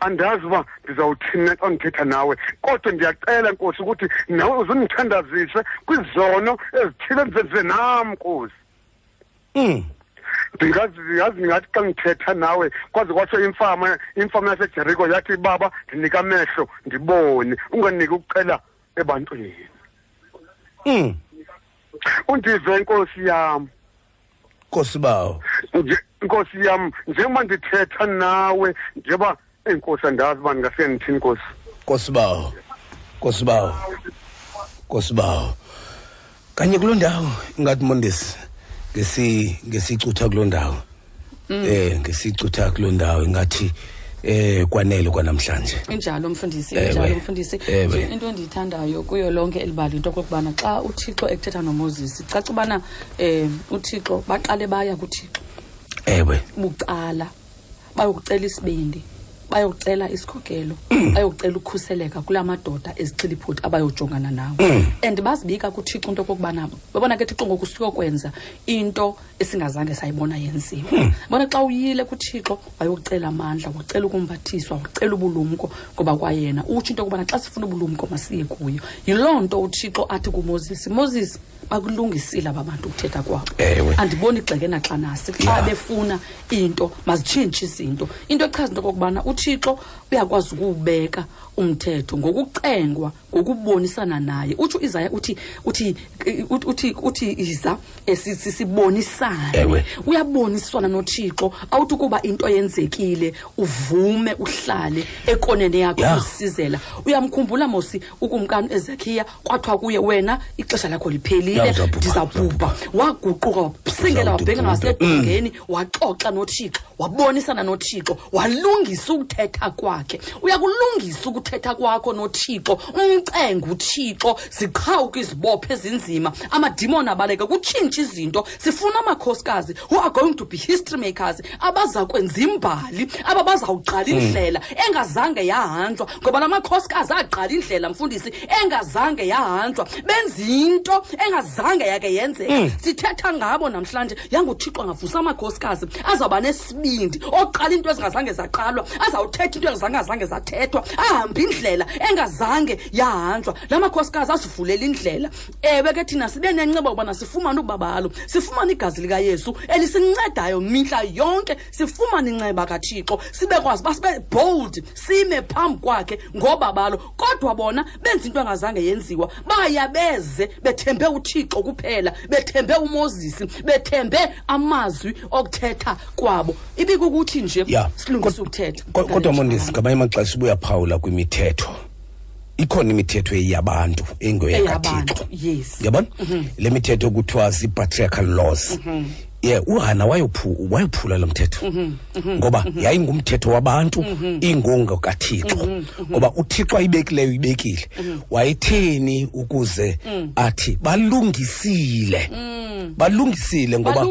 andazi uba ndizawuthini xa ndithetha nawe kodwa ndiyacela nkosi ukuthi nawe uzundithandazise kwizono ezithile ndizenze nam nkosi mm. ndingazi ndingathi xa ndithetha nawe kwaze kwatsho imfama imfama yasejeriko yathi baba ndinika amehlo ndibone unganiki ukucela ebantwini mm. undive nkosi yam nkosi bawo nkosi yam njengoba ndithetha nawe njengoba enkosi andazi uba ndingafika ndithini nkosi kosibawo kosibawo kosibawo kanye kuloo ndawo ingathi mondesi ngesi ngesicutha kuloo ndawo mm. eh ngesicutha kuloo ndawo ingathi eh kwanele kwanamhlanje injalo mfundisi injalo mfundisi into endiyithandayo kuyo lonke elibali into okokubana xa uthixo ekuthetha nomoses caca ubana um uthixo baqale baya kuthixo ewe bucala bayokucela isibindi bayokucela isikhokelo mm. bayokucela ukukhuseleka kula madoda ezixiliphoti abayojongana nawo mm. and bazibika kuthixo into okokubana babona ke thixo ngoku siyokwenza into esingazange sayibona yenziwa mm. bona xa uyile kuthixo wayokucela amandla wacela ukumbathiswa wacela ubulumko ngoba kwayena utsho into yokubana xa sifuna ubulumko masiye kuyo yiloo nto uthixo athi kumoses moses bakulungisile aba bantu ukuthetha kwabo andiboni gxeke naxanasi xa yeah. befuna into mazitshintshe izinto into echaza into okokubana uthixo uyakwazi ukuwubeka umthetho ngokucengwa ngokubonisana naye utsho izaya uthi uthi uthi uthi iza eh, sibonisane uyaboniswana nothixo awuthi ukuba into yenzekile uvume uhlale ekonene yakho usizela uyamkhumbula mosi ukumkani ezakhiya kwathiwa kuye wena ixesha lakho liphelile ndizabhubha waguquka wasingela wabhengela wasebhengeni mm. waxoxa nothixo wabonisana nothixo walungisa ukuthetha kwakhe uyakulungisa ukuthetha kwakho nothixo umcenga uthixo ziqhawuka izibopho ezinzima amadimoni abaleke kutshintshe izinto sifuna amakhosikazi who are going to be history makers abaza kwenza imbali aba bazawugqala hmm. indlela engazange yahanjwa ngoba la makhosikazi agqala indlela mfundisi engazange yahanjwa benza into engazange yake yenzeka hmm. sithetha ngabo namhlanje yanguthixo angavusa amakhosikazi azawuba nesibindi oqala into ezingazange zaqalwa azawuthetha into engazangazange zathethwa ahambe indlela engazange yahanjwa la makhosikazi asivulela indlela ewe ke thina sibe nenceba ubana sifumane ubabalo sifumane igazi likayesu elisincedayo mihla yonke sifumane inceba kathixo sibekwazi uba sibe bold sime phambi kwakhe ngobabalo kodwa bona benza into engazange yenziwa baya beze bethembe uthixo kuphela bethembe umozisi bethembe amazwi okuthetha kwabo ibikukuthi nje yeah. silungisa ukuthetha kodwa mondisi ngamanye amaxesha ubuyaphawula kwimithetho ikhona imithetho eyabantu engoyakathixo yes. yabona mm -hmm. le mithetho kuthiwa zii-patriarchal laws mm -hmm ye uhana wayophula lo mthetho mhm, mhm, ngoba mhm. yayingumthetho wabantu ingongo kathixo ngoba uthixo ayibekileyo uyibekile wayetheni ukuze mm. athi balungisile mm. balungisile ngoba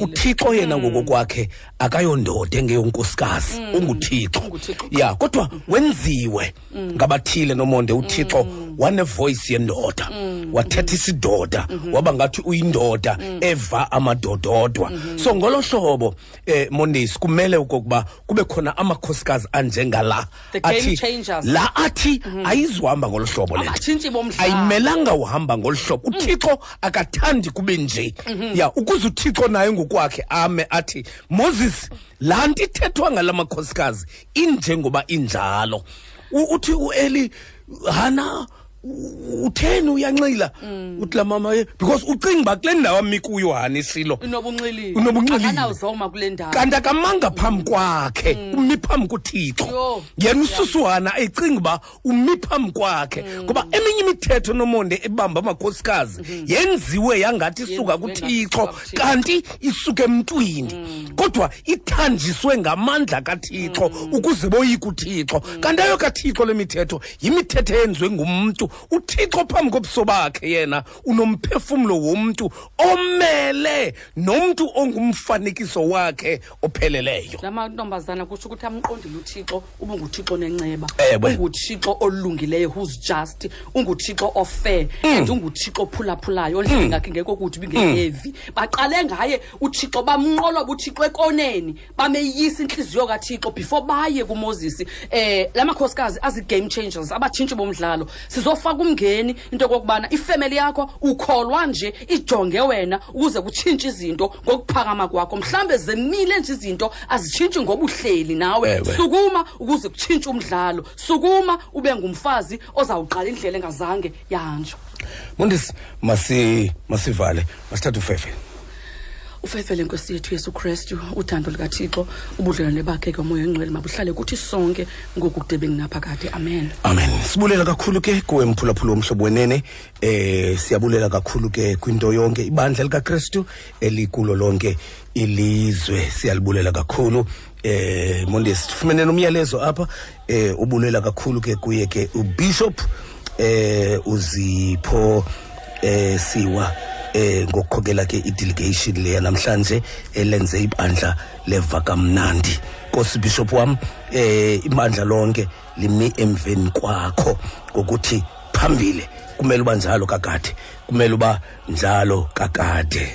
uthixo yena mm. ngokokwakhe akayondoda engeyonkosikazi mm. unguthixo ya kodwa mm-hmm. wenziwe mm. ngabathile nomonde uthixo mm. wanevoyisi yendoda wathetha isidoda mm-hmm. waba ngathi uyindoda eva amadododwa mm-hmm. so ngolo hlobo um eh, mondesi kumele okokuba kube khona amakhosikazi anjengala The game athi changers. la athi ayizuhamba ngolu hlobo le nto. Abatshintshi bomdlalo. ayimelanga uhamba ngolu hlobo uthixo akathandi kube nje ya ukuze uthixo naye ngokwakhe ame athi moses laa nto ithethwa ngala makhosikazi injengoba injalo U- uthi ueli hana utheni uyanxila mm. uthi la mama eh, because ucinga uba kule ndawo ami kuyo hani isilo unobunxilileakanawuzoma kule ndawo kanti akamanga phambi mm. kwakhe mm. umi phambi kuthixo yena ususuhana ecinga uba umi phambi kwakhe ngoba eminye imithetho nomonde ebamba amakhosikazi mm-hmm. yenziwe yangathi isuka kuthixo kanti isuke emntwini kodwa ithanjiswe ngamandla kathixo ukuze boyike uthixo kanti ayo kathixo le mithetho yimithetho eyenziwe ngumntu uthixo phambi kobuso bakhe yena unomphefumlo womntu omele nomntu ongumfanekiso wakhe opheleleyo la mantombazana kutsho ukuthi amqondile uthixo ubunguthixo nenceba unguthixo olungileyo who's just unguthixo ofair mm. and unguthixo ophulaphulayo ondlini mm. ngakhe ngeko kuthi bingeyevi mm. baqale ngaye uthixo bamnqoloba uthixo ekoneni bameyisa intliziyo kathixo before baye kumoses um la makhosikazi azii-game changers abatshintshi bomdlalo sizofaka umngeni into yokokubana ifemeli yakho ukholwa nje ijonge wena ukuze kutshintshe izinto ngokuphakama kwakho mhlawumbe zemile nje izinto azitshintshi ngobuhleli nawe sukuma ukuze kutshintshe umdlalo sukuma ube ngumfazi ozawuqala indlela engazange yahanjwa mondisi masi masivale masithathe ufefe ufefe le nkosi yethu yesu kristu uthando likathixo ubudlelwane bakhe komoya engcwele mabuhlale kuthi sonke ngoku kude bengunaphakade amen amen sibulela kakhulu ke kuwe mphulaphula womhlobo wenene eh siyabulela kakhulu ke kwinto yonke ibandla likakristu elikulo lonke ilizwe siyalibulela kakhulu eh mondesi sifumenene umyalezo apha eh ubulela kakhulu ke kuye ke ubishop eh uzipho eh siwa eh ngokuqhokela ke idelegation le namhlanje elenze ibandla leva kamnandi Nkosi Bishop wam eh ibandla lonke limi emveni kwakho ngokuthi phambile kumele uba njalo kakade kumele uba njalo kakade